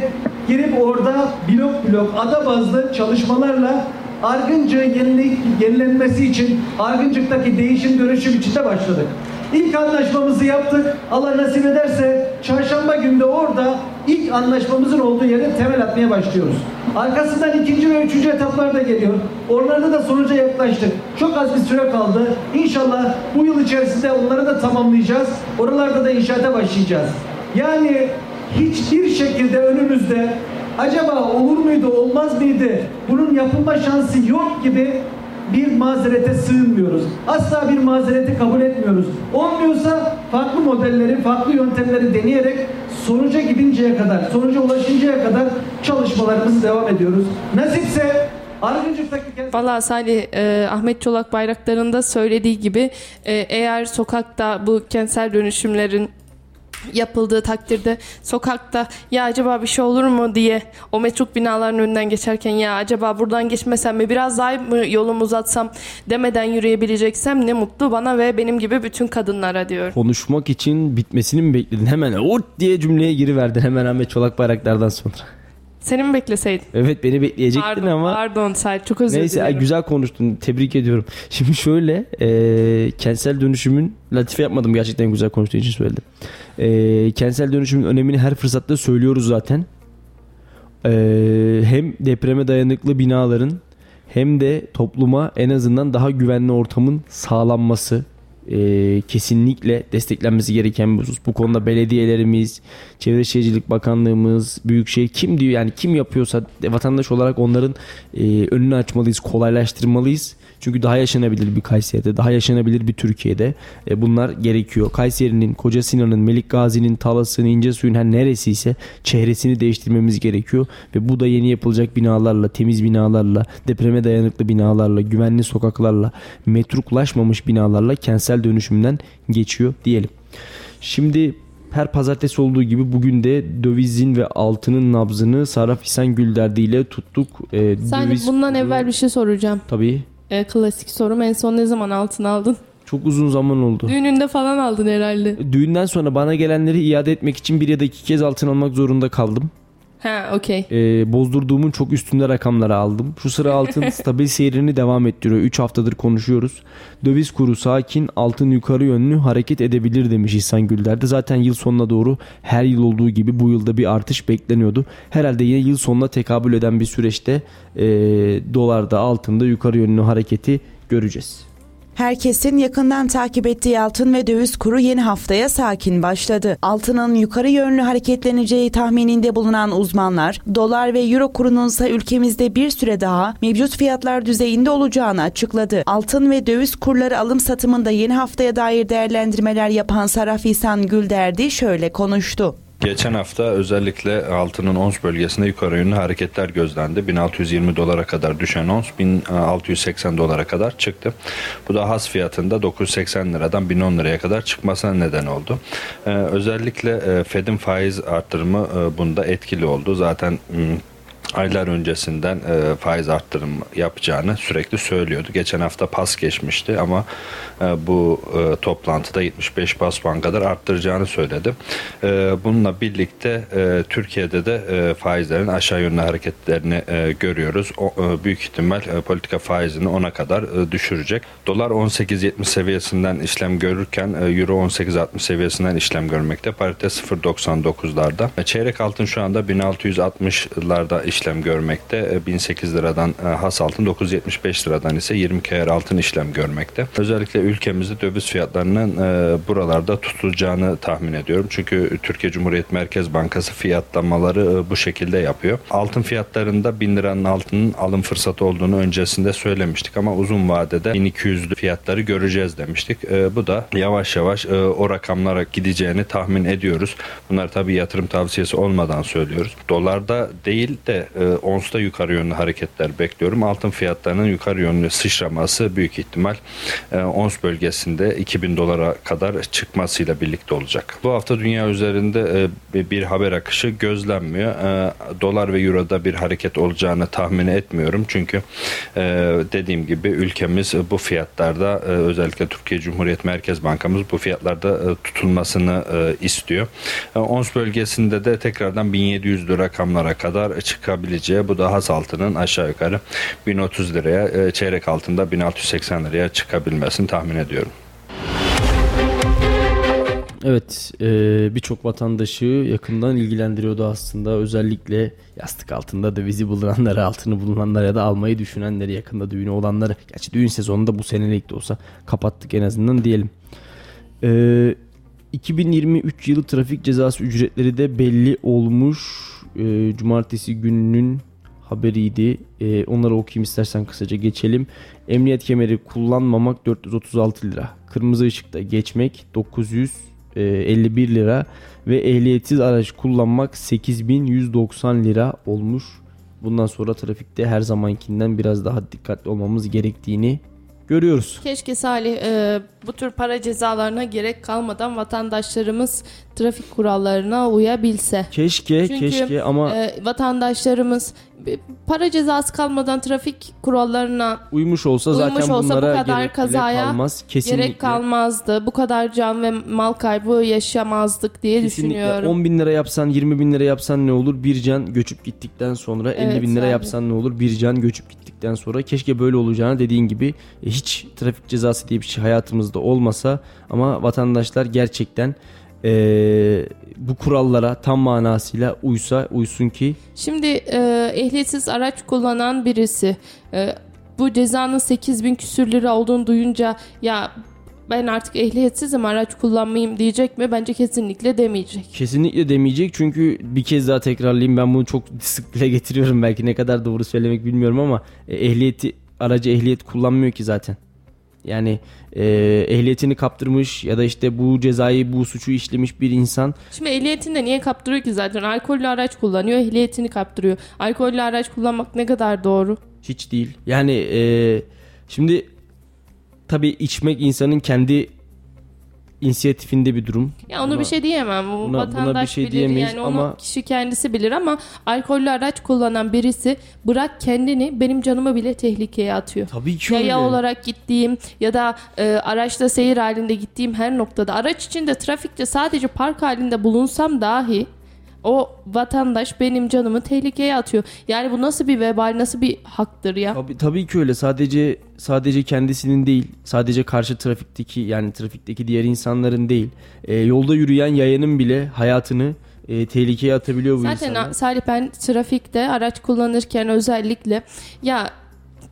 girip orada blok blok ada bazlı çalışmalarla Argıncı yenilenmesi için Argıncık'taki değişim dönüşüm için de başladık. İlk anlaşmamızı yaptık. Allah nasip ederse çarşamba günde orada ilk anlaşmamızın olduğu yere temel atmaya başlıyoruz. Arkasından ikinci ve üçüncü etaplar da geliyor. Oralarda da sonuca yaklaştık. Çok az bir süre kaldı. İnşallah bu yıl içerisinde onları da tamamlayacağız. Oralarda da inşaata başlayacağız. Yani hiçbir şekilde önümüzde acaba olur muydu, olmaz mıydı, bunun yapılma şansı yok gibi bir mazerete sığınmıyoruz. Asla bir mazereti kabul etmiyoruz. Olmuyorsa farklı modelleri, farklı yöntemleri deneyerek sonuca gidinceye kadar, sonuca ulaşıncaya kadar çalışmalarımızı devam ediyoruz. Nasipse Valla Salih e, Ahmet Çolak bayraklarında söylediği gibi e, eğer sokakta bu kentsel dönüşümlerin yapıldığı takdirde sokakta ya acaba bir şey olur mu diye o metruk binaların önünden geçerken ya acaba buradan geçmesem mi biraz daha mı yolumu uzatsam demeden yürüyebileceksem ne mutlu bana ve benim gibi bütün kadınlara diyor. Konuşmak için bitmesini mi bekledin? Hemen ort diye cümleye giriverdin hemen Ahmet Çolak Bayraklar'dan sonra. Seni mi bekleseydin? Evet beni bekleyecektin pardon, ama. Pardon Sait çok özür Neyse, dilerim. Neyse güzel konuştun tebrik ediyorum. Şimdi şöyle e, kentsel dönüşümün latife yapmadım gerçekten güzel konuştuğu için söyledim. E, kentsel dönüşümün önemini her fırsatta söylüyoruz zaten. E, hem depreme dayanıklı binaların hem de topluma en azından daha güvenli ortamın sağlanması e, kesinlikle desteklenmesi gereken bir husus. Bu konuda belediyelerimiz, Çevre Şehircilik Bakanlığımız, Büyükşehir kim diyor yani kim yapıyorsa vatandaş olarak onların e, önünü açmalıyız, kolaylaştırmalıyız. Çünkü daha yaşanabilir bir Kayseri'de, daha yaşanabilir bir Türkiye'de e, bunlar gerekiyor. Kayseri'nin, Koca Sinan'ın, Melik Gazi'nin, Talas'ın, İncesuy'un her neresiyse çehresini değiştirmemiz gerekiyor. Ve bu da yeni yapılacak binalarla, temiz binalarla, depreme dayanıklı binalarla, güvenli sokaklarla, metruklaşmamış binalarla kentsel dönüşümden geçiyor diyelim. Şimdi her pazartesi olduğu gibi bugün de dövizin ve altının nabzını Saraf İhsan Gülderdi ile tuttuk. Ee, Sen döviz... bundan evvel bir şey soracağım. Tabii. Ee, klasik sorum en son ne zaman altın aldın? Çok uzun zaman oldu. Düğününde falan aldın herhalde. Düğünden sonra bana gelenleri iade etmek için bir ya da iki kez altın almak zorunda kaldım. Ha okey. Ee, bozdurduğumun çok üstünde rakamları aldım. Şu sıra altın stabil seyrini devam ettiriyor. 3 haftadır konuşuyoruz. Döviz kuru sakin, altın yukarı yönlü hareket edebilir demiş İhsan Gülder'de. Zaten yıl sonuna doğru her yıl olduğu gibi bu yılda bir artış bekleniyordu. Herhalde yine yıl sonuna tekabül eden bir süreçte e, dolarda, altında yukarı yönlü hareketi göreceğiz. Herkesin yakından takip ettiği altın ve döviz kuru yeni haftaya sakin başladı. Altının yukarı yönlü hareketleneceği tahmininde bulunan uzmanlar, dolar ve euro kurunun ise ülkemizde bir süre daha mevcut fiyatlar düzeyinde olacağını açıkladı. Altın ve döviz kurları alım satımında yeni haftaya dair değerlendirmeler yapan Saraf İhsan Gülderdi şöyle konuştu. Geçen hafta özellikle altının ons bölgesinde yukarı yönlü hareketler gözlendi. 1620 dolara kadar düşen ons 1680 dolara kadar çıktı. Bu da has fiyatında 980 liradan 1010 liraya kadar çıkmasına neden oldu. Ee, özellikle e, Fed'in faiz arttırımı e, bunda etkili oldu. Zaten aylar öncesinden e, faiz arttırım yapacağını sürekli söylüyordu. Geçen hafta pas geçmişti ama e, bu e, toplantıda 75 bas puan kadar arttıracağını söyledi. E, bununla birlikte e, Türkiye'de de e, faizlerin aşağı yönlü hareketlerini e, görüyoruz. O, e, büyük ihtimal e, politika faizini ona kadar e, düşürecek. Dolar 18.70 seviyesinden işlem görürken e, Euro 18.60 seviyesinden işlem görmekte. Parite 0.99'larda. E, çeyrek altın şu anda 1660'larda işlem işlem görmekte. 1008 e, liradan e, has altın 975 liradan ise 20 kere altın işlem görmekte. Özellikle ülkemizde döviz fiyatlarının e, buralarda tutulacağını tahmin ediyorum. Çünkü Türkiye Cumhuriyet Merkez Bankası fiyatlamaları bu şekilde yapıyor. Altın fiyatlarında 1000 liranın altının alım fırsatı olduğunu öncesinde söylemiştik ama uzun vadede 1200'lü fiyatları göreceğiz demiştik. Bu da yavaş yavaş o rakamlara gideceğini tahmin ediyoruz. Bunlar tabii yatırım tavsiyesi olmadan söylüyoruz. Dolarda değil de e, onsta yukarı yönlü hareketler bekliyorum. Altın fiyatlarının yukarı yönlü sıçraması büyük ihtimal e, ons bölgesinde 2000 dolara kadar çıkmasıyla birlikte olacak. Bu hafta dünya üzerinde e, bir haber akışı gözlenmiyor. E, dolar ve euroda bir hareket olacağını tahmin etmiyorum. Çünkü e, dediğim gibi ülkemiz bu fiyatlarda e, özellikle Türkiye Cumhuriyet Merkez Bankamız bu fiyatlarda e, tutulmasını e, istiyor. E, ons bölgesinde de tekrardan 1700 lira rakamlara kadar çıkabilir çıkabileceği bu da has altının aşağı yukarı 1030 liraya e, çeyrek altında 1680 liraya çıkabilmesini tahmin ediyorum. Evet e, birçok vatandaşı yakından ilgilendiriyordu aslında özellikle yastık altında dövizi bulunanları altını bulunanları ya da almayı düşünenleri yakında düğünü olanları gerçi düğün sezonunda bu senelik de olsa kapattık en azından diyelim. E, 2023 yılı trafik cezası ücretleri de belli olmuş e, cumartesi gününün haberiydi. E, onları okuyayım istersen kısaca geçelim. Emniyet kemeri kullanmamak 436 lira. Kırmızı ışıkta geçmek 951 lira ve ehliyetsiz araç kullanmak 8190 lira olmuş. Bundan sonra trafikte her zamankinden biraz daha dikkatli olmamız gerektiğini görüyoruz. Keşke Salih e, bu tür para cezalarına gerek kalmadan vatandaşlarımız trafik kurallarına uyabilse. Keşke Çünkü, keşke ama e, vatandaşlarımız para cezası kalmadan trafik kurallarına uymuş olsa uymuş zaten olsa bunlara bu kadar gerek kazaya kalmaz. Kesinlikle. gerek kalmazdı. Bu kadar can ve mal kaybı yaşamazdık diye Kesinlikle. düşünüyorum. 10 bin lira yapsan 20 bin lira yapsan ne olur? Bir can göçüp gittikten sonra evet, 50 bin lira yapsan ne olur? Bir can göçüp gittikten sonra keşke böyle olacağını dediğin gibi e, hiç trafik cezası diye bir şey hayatımızda olmasa ama vatandaşlar gerçekten e, bu kurallara tam manasıyla uysa uysun ki. Şimdi e, ehliyetsiz araç kullanan birisi e, bu cezanın 8 bin küsür lira olduğunu duyunca ya ben artık ehliyetsizim araç kullanmayayım diyecek mi? Bence kesinlikle demeyecek. Kesinlikle demeyecek çünkü bir kez daha tekrarlayayım ben bunu çok sık dile getiriyorum belki ne kadar doğru söylemek bilmiyorum ama e, ehliyeti aracı ehliyet kullanmıyor ki zaten. Yani e, ehliyetini kaptırmış ya da işte bu cezayı bu suçu işlemiş bir insan Şimdi ehliyetini de niye kaptırıyor ki zaten? Alkollü araç kullanıyor, ehliyetini kaptırıyor. Alkollü araç kullanmak ne kadar doğru? hiç değil. Yani e, şimdi tabii içmek insanın kendi inisiyatifinde bir durum. Ya onu Buna- bir şey diyemem. Bu buna- buna vatandaş bir şey bilir diyemeyiz yani onu ama- kişi kendisi bilir ama alkollü araç kullanan birisi bırak kendini benim canımı bile tehlikeye atıyor. Tabii ki Yaya öyle. olarak gittiğim ya da e, araçta seyir halinde gittiğim her noktada araç içinde trafikte sadece park halinde bulunsam dahi o vatandaş benim canımı tehlikeye atıyor. Yani bu nasıl bir vebal, nasıl bir haktır ya? Tabii, tabii ki öyle. Sadece sadece kendisinin değil, sadece karşı trafikteki yani trafikteki diğer insanların değil, e, yolda yürüyen yayanın bile hayatını e, tehlikeye atabiliyor bu Zaten insanlar. a- Salih ben trafikte araç kullanırken özellikle ya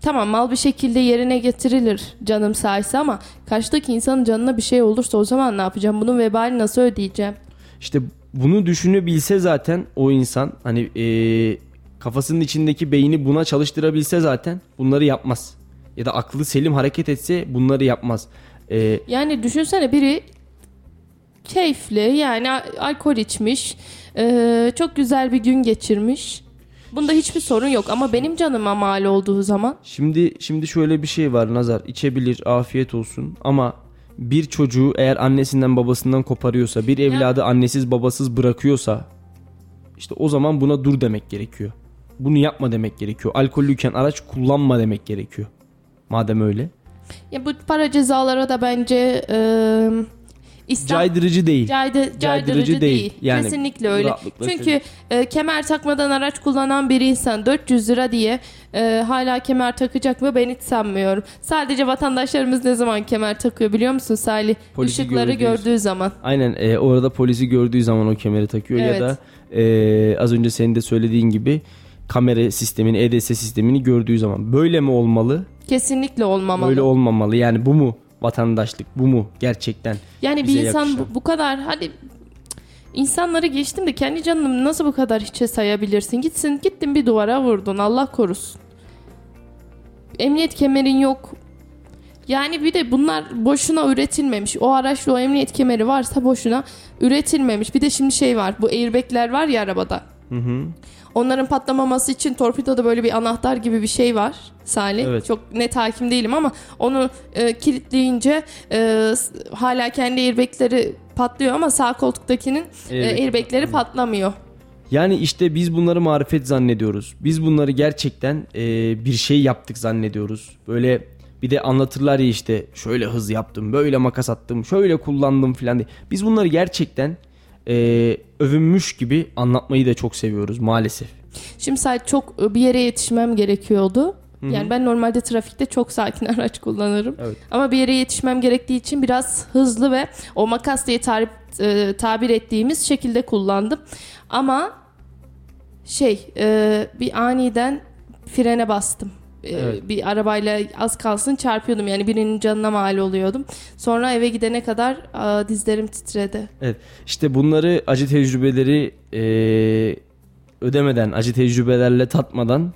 tamam mal bir şekilde yerine getirilir canım sahisi ama karşıdaki insanın canına bir şey olursa o zaman ne yapacağım? Bunun vebalini nasıl ödeyeceğim? İşte bunu düşünebilse zaten o insan hani e, kafasının içindeki beyni buna çalıştırabilse zaten bunları yapmaz. Ya da aklı selim hareket etse bunları yapmaz. E, Yani düşünsene biri keyifli yani alkol içmiş, eee, çok güzel bir gün geçirmiş. Bunda hiçbir sorun yok ama benim canıma mal olduğu zaman Şimdi şimdi şöyle bir şey var Nazar içebilir afiyet olsun ama bir çocuğu eğer annesinden babasından koparıyorsa bir evladı annesiz babasız bırakıyorsa işte o zaman buna dur demek gerekiyor. Bunu yapma demek gerekiyor. Alkollüyken araç kullanma demek gerekiyor. Madem öyle. ya bu para cezalara da bence eee İslam Caydırıcı değil. Caydı- caydırıcı, değil. Yani Kesinlikle öyle. Çünkü söyleyeyim. e, kemer takmadan araç kullanan bir insan 400 lira diye e, hala kemer takacak mı ben hiç sanmıyorum. Sadece vatandaşlarımız ne zaman kemer takıyor biliyor musun Salih? Polisi Işıkları gördüğü- gördüğü zaman. Aynen e, orada polisi gördüğü zaman o kemeri takıyor Evet. ya da e, az önce senin de söylediğin gibi kamera sistemini, EDS sistemini gördüğü zaman böyle mi olmalı? Kesinlikle olmamalı. Böyle olmamalı. Yani bu mu vatandaşlık? Bu mu gerçekten? yani bir insan yakışan. bu, bu kadar hadi insanları geçtim de kendi canını nasıl bu kadar hiçe sayabilirsin? Gitsin gittin bir duvara vurdun Allah korusun. Emniyet kemerin yok. Yani bir de bunlar boşuna üretilmemiş. O araçla o emniyet kemeri varsa boşuna üretilmemiş. Bir de şimdi şey var. Bu airbag'ler var ya arabada. Hı hı. Onların patlamaması için torpidoda böyle bir anahtar gibi bir şey var Salih. Evet. Çok net hakim değilim ama onu e, kilitleyince e, hala kendi airbag'leri patlıyor ama sağ koltuktakinin e, Airbag airbag'leri patlamıyor. Yani işte biz bunları marifet zannediyoruz. Biz bunları gerçekten e, bir şey yaptık zannediyoruz. Böyle bir de anlatırlar ya işte şöyle hız yaptım, böyle makas attım, şöyle kullandım filan diye. Biz bunları gerçekten e, övünmüş gibi anlatmayı da çok seviyoruz maalesef. Şimdi sadece çok e, bir yere yetişmem gerekiyordu. Yani ben normalde trafikte çok sakin araç kullanırım. Evet. Ama bir yere yetişmem gerektiği için biraz hızlı ve o makas diye tarif, e, tabir ettiğimiz şekilde kullandım. Ama şey e, bir aniden frene bastım. E, Evet. Bir arabayla az kalsın çarpıyordum yani birinin canına mal oluyordum. Sonra eve gidene kadar aa, dizlerim titredi. Evet. İşte bunları acı tecrübeleri e, ödemeden, acı tecrübelerle tatmadan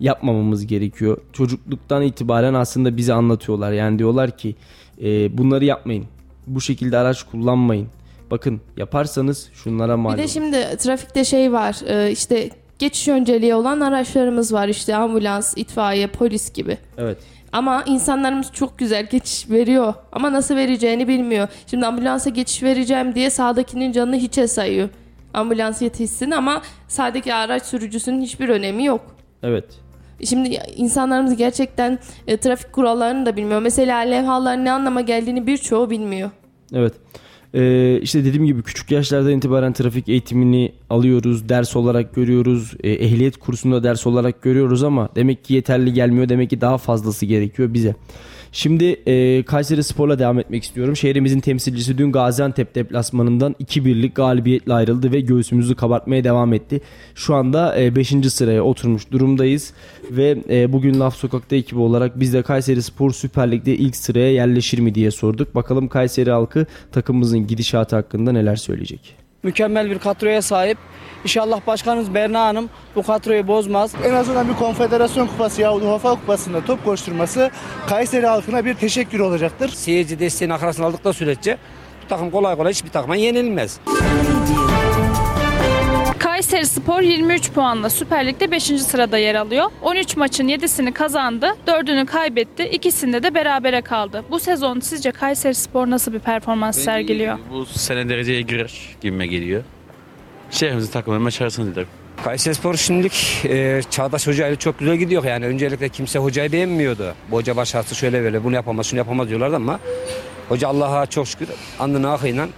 yapmamamız gerekiyor. Çocukluktan itibaren aslında bize anlatıyorlar. Yani diyorlar ki e, bunları yapmayın. Bu şekilde araç kullanmayın. Bakın yaparsanız şunlara mal Bir de olur. şimdi trafikte şey var e, işte geçiş önceliği olan araçlarımız var işte ambulans, itfaiye, polis gibi. Evet. Ama insanlarımız çok güzel geçiş veriyor ama nasıl vereceğini bilmiyor. Şimdi ambulansa geçiş vereceğim diye sağdakinin canını hiçe sayıyor. Ambulans yetişsin ama sağdaki araç sürücüsünün hiçbir önemi yok. Evet. Şimdi insanlarımız gerçekten e, trafik kurallarını da bilmiyor. Mesela levhaların ne anlama geldiğini birçoğu bilmiyor. Evet. Ee, işte dediğim gibi küçük yaşlardan itibaren trafik eğitimini alıyoruz, ders olarak görüyoruz, e, ehliyet kursunda ders olarak görüyoruz ama demek ki yeterli gelmiyor, demek ki daha fazlası gerekiyor bize. Şimdi e, Kayseri Spor'la devam etmek istiyorum. Şehrimizin temsilcisi dün Gaziantep deplasmanından 2-1'lik galibiyetle ayrıldı ve göğsümüzü kabartmaya devam etti. Şu anda 5. E, sıraya oturmuş durumdayız ve e, bugün Laf Sokak'ta ekibi olarak biz de Kayseri Spor Süper Lig'de ilk sıraya yerleşir mi diye sorduk. Bakalım Kayseri halkı takımımızın gidişatı hakkında neler söyleyecek. Mükemmel bir kadroya sahip. İnşallah başkanımız Berna Hanım bu kadroyu bozmaz. En azından bir konfederasyon kupası yahut UEFA kupasında top koşturması Kayseri halkına bir teşekkür olacaktır. Seyirci desteğini akarasını aldıkları sürece bu takım kolay kolay hiçbir takıma yenilmez. Kayseri Spor 23 puanla Süper Lig'de 5. sırada yer alıyor. 13 maçın 7'sini kazandı, 4'ünü kaybetti, ikisinde de berabere kaldı. Bu sezon sizce Kayseri Spor nasıl bir performans sergiliyor? Bu sene dereceye girer gibime geliyor. Şehrimizin takımının başarısını dilerim. Kayseri Spor şimdilik e, Çağdaş Hoca ile çok güzel gidiyor. Yani öncelikle kimse hocayı beğenmiyordu. Bu hoca başarısı şöyle böyle bunu yapamaz şunu yapamaz diyorlardı ama hoca Allah'a çok şükür andına akıyla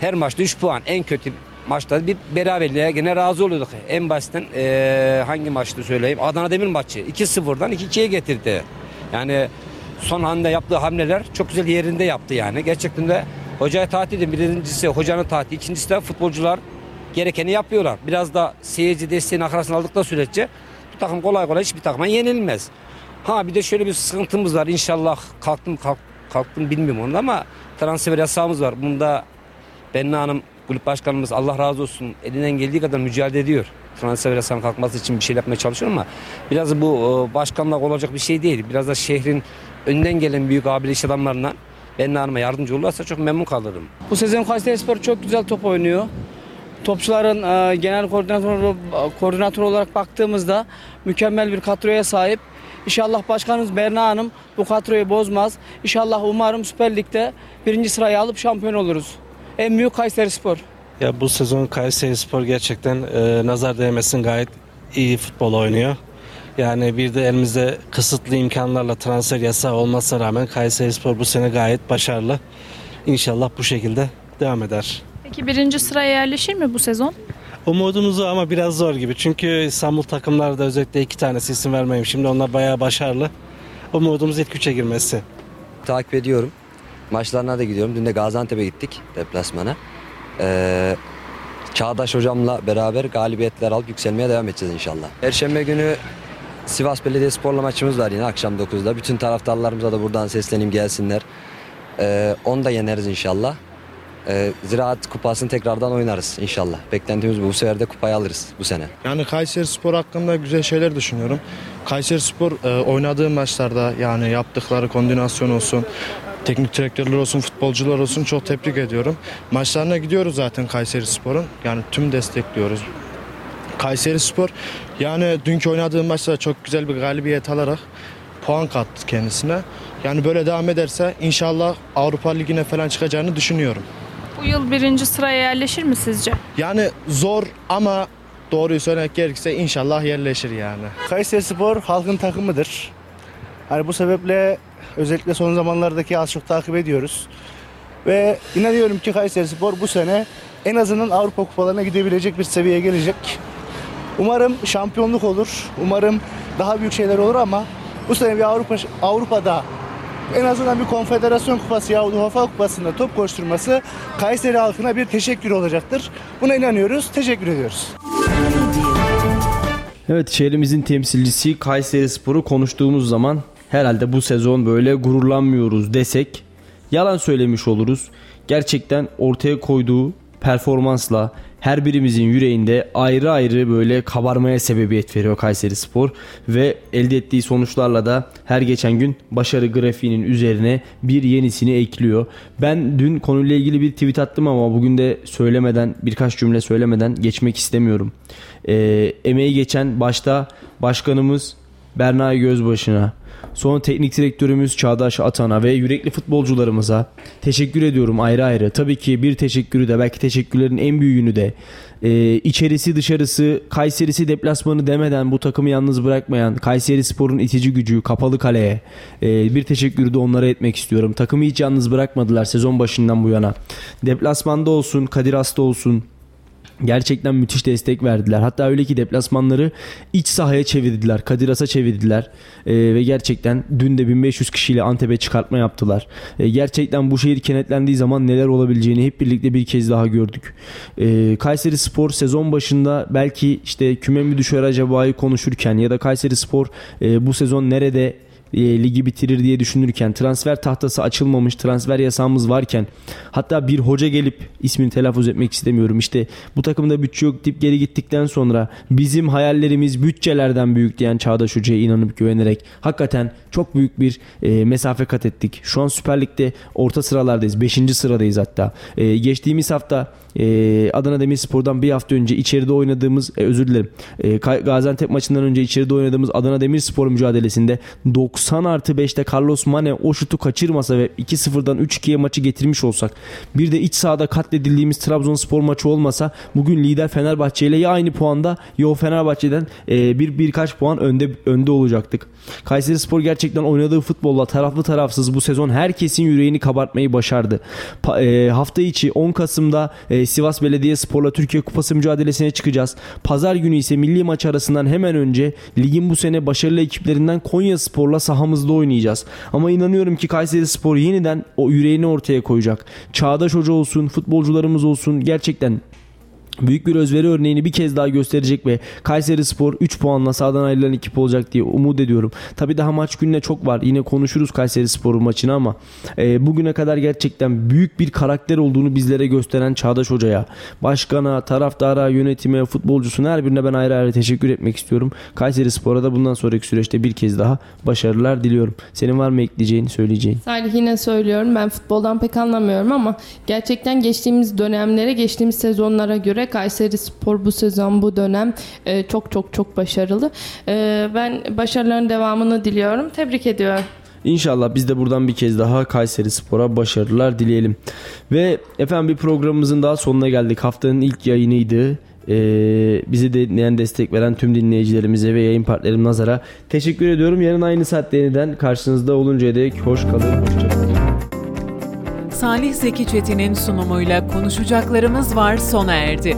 her maçta 3 puan en kötü maçta bir beraberliğe gene razı oluyorduk. En basitten e, hangi maçtı söyleyeyim Adana Demir maçı 2-0'dan 2-2'ye getirdi. Yani son anda yaptığı hamleler çok güzel yerinde yaptı yani. Gerçekten de hocaya tatil. Birincisi hocanın tatili, ikincisi de futbolcular gerekeni yapıyorlar. Biraz da seyirci desteğini akarasını aldıkları sürece bu takım kolay kolay hiçbir takıma yenilmez. Ha bir de şöyle bir sıkıntımız var. İnşallah kalktım kalk, kalktım bilmiyorum onu ama transfer yasağımız var. Bunda Benna Hanım kulüp başkanımız Allah razı olsun elinden geldiği kadar mücadele ediyor. Transfer yasağının kalkması için bir şey yapmaya çalışıyor ama biraz bu e, başkanlık olacak bir şey değil. Biraz da şehrin önden gelen büyük abiyle iş adamlarına Benna Hanım'a yardımcı olursa çok memnun kalırım. Bu sezon Kayseri Spor çok güzel top oynuyor. Topçuların e, genel koordinatör, koordinatör olarak baktığımızda mükemmel bir kadroya sahip. İnşallah başkanımız Berna Hanım bu kadroyu bozmaz. İnşallah umarım Süper Lig'de birinci sırayı alıp şampiyon oluruz. En büyük Kayseri Spor. Ya bu sezon Kayseri Spor gerçekten e, nazar değmesin gayet iyi futbol oynuyor. Yani bir de elimizde kısıtlı imkanlarla transfer yasağı olmasına rağmen Kayseri Spor bu sene gayet başarılı. İnşallah bu şekilde devam eder. Peki birinci sıraya yerleşir mi bu sezon? Umudumuz o ama biraz zor gibi. Çünkü İstanbul takımlarda özellikle iki tanesi isim vermeyeyim. Şimdi onlar bayağı başarılı. Umudumuz ilk üçe girmesi. Takip ediyorum. Maçlarına da gidiyorum. Dün de Gaziantep'e gittik deplasmana. Ee, Çağdaş hocamla beraber galibiyetler alıp yükselmeye devam edeceğiz inşallah. Perşembe günü Sivas Belediyespor'la maçımız var yine akşam 9'da. Bütün taraftarlarımıza da buradan sesleneyim gelsinler. Ee, onu da yeneriz inşallah. Ee, Ziraat kupasını tekrardan oynarız inşallah. Beklentimiz bu. Bu sefer de kupayı alırız bu sene. Yani Kayseri Spor hakkında güzel şeyler düşünüyorum. Kayseri Spor e, oynadığı maçlarda yani yaptıkları koordinasyon olsun, teknik direktörler olsun, futbolcular olsun çok tebrik ediyorum. Maçlarına gidiyoruz zaten Kayseri Spor'un. Yani tüm destekliyoruz. Kayseri Spor yani dünkü oynadığı maçta çok güzel bir galibiyet alarak puan kattı kendisine. Yani böyle devam ederse inşallah Avrupa Ligi'ne falan çıkacağını düşünüyorum. Bu yıl birinci sıraya yerleşir mi sizce? Yani zor ama doğruyu söylemek gerekirse inşallah yerleşir yani. Kayseri Spor halkın takımıdır. Hani bu sebeple özellikle son zamanlardaki az çok takip ediyoruz. Ve inanıyorum ki Kayseri Spor bu sene en azından Avrupa kupalarına gidebilecek bir seviyeye gelecek. Umarım şampiyonluk olur. Umarım daha büyük şeyler olur ama bu sene bir Avrupa Avrupa'da en azından bir konfederasyon kupası yahut UEFA kupasında top koşturması Kayseri halkına bir teşekkür olacaktır. Buna inanıyoruz. Teşekkür ediyoruz. Evet şehrimizin temsilcisi Kayseri Spor'u konuştuğumuz zaman herhalde bu sezon böyle gururlanmıyoruz desek yalan söylemiş oluruz. Gerçekten ortaya koyduğu performansla her birimizin yüreğinde ayrı ayrı böyle kabarmaya sebebiyet veriyor Kayseri Spor ve elde ettiği sonuçlarla da her geçen gün başarı grafiğinin üzerine bir yenisini ekliyor. Ben dün konuyla ilgili bir tweet attım ama bugün de söylemeden birkaç cümle söylemeden geçmek istemiyorum. E, emeği geçen başta başkanımız Berna Gözbaşı'na, Sonra teknik direktörümüz Çağdaş Atan'a ve yürekli futbolcularımıza teşekkür ediyorum ayrı ayrı. Tabii ki bir teşekkürü de belki teşekkürlerin en büyüğünü de e, içerisi dışarısı Kayserisi deplasmanı demeden bu takımı yalnız bırakmayan Kayseri Spor'un itici gücü kapalı kaleye e, bir teşekkürü de onlara etmek istiyorum. Takımı hiç yalnız bırakmadılar sezon başından bu yana. Deplasmanda olsun Kadir Has'ta olsun Gerçekten müthiş destek verdiler. Hatta öyle ki deplasmanları iç sahaya çevirdiler. Kadiras'a çevirdiler. E, ve gerçekten dün de 1500 kişiyle Antep'e çıkartma yaptılar. E, gerçekten bu şehir kenetlendiği zaman neler olabileceğini hep birlikte bir kez daha gördük. E, Kayseri Spor sezon başında belki işte küme mi düşer acaba'yı konuşurken ya da Kayseri Spor e, bu sezon nerede e, ligi bitirir diye düşünürken transfer tahtası açılmamış transfer yasağımız varken hatta bir hoca gelip ismini telaffuz etmek istemiyorum işte bu takımda bütçe yok deyip geri gittikten sonra bizim hayallerimiz bütçelerden büyük diyen Çağdaş Hoca'ya inanıp güvenerek hakikaten çok büyük bir e, mesafe kat ettik. Şu an Süper Lig'de orta sıralardayız. 5. sıradayız hatta. E, geçtiğimiz hafta e, Adana Demirspor'dan bir hafta önce içeride oynadığımız e, özür dilerim e, Gaziantep maçından önce içeride oynadığımız Adana Demirspor mücadelesinde 90 artı 5'te Carlos Mane o şutu kaçırmasa ve 2-0'dan 3-2'ye maçı getirmiş olsak bir de iç sahada katledildiğimiz Trabzonspor maçı olmasa bugün lider Fenerbahçe ile ya aynı puanda ya o Fenerbahçe'den e, bir birkaç puan önde önde olacaktık. Kayseri Spor gerçekten oynadığı futbolla taraflı tarafsız bu sezon herkesin yüreğini kabartmayı başardı. Pa, e, hafta içi 10 Kasım'da e, Sivas Belediye Spor'la Türkiye Kupası mücadelesine çıkacağız. Pazar günü ise milli maç arasından hemen önce ligin bu sene başarılı ekiplerinden Konya Spor'la sahamızda oynayacağız. Ama inanıyorum ki Kayseri Spor yeniden o yüreğini ortaya koyacak. Çağdaş Hoca olsun, futbolcularımız olsun gerçekten büyük bir özveri örneğini bir kez daha gösterecek ve Kayseri Spor 3 puanla sağdan ayrılan ekip olacak diye umut ediyorum. Tabi daha maç gününe çok var. Yine konuşuruz Kayseri Spor maçını ama e, bugüne kadar gerçekten büyük bir karakter olduğunu bizlere gösteren Çağdaş Hoca'ya, başkana, taraftara, yönetime, futbolcusuna her birine ben ayrı ayrı teşekkür etmek istiyorum. Kayseri Spor'a da bundan sonraki süreçte bir kez daha başarılar diliyorum. Senin var mı ekleyeceğin, söyleyeceğin? Salih yine söylüyorum. Ben futboldan pek anlamıyorum ama gerçekten geçtiğimiz dönemlere, geçtiğimiz sezonlara göre Kayseri Spor bu sezon bu dönem e, çok çok çok başarılı. E, ben başarıların devamını diliyorum. Tebrik ediyorum. İnşallah biz de buradan bir kez daha Kayseri Spor'a başarılar dileyelim. Ve efendim bir programımızın daha sonuna geldik. Haftanın ilk yayınıydı. Ee, bizi dinleyen destek veren tüm dinleyicilerimize ve yayın partnerim Nazar'a teşekkür ediyorum. Yarın aynı saatte yeniden karşınızda oluncaya dek hoş kalın. Hoşçakalın. Salih Zeki Çetin'in sunumuyla konuşacaklarımız var sona erdi.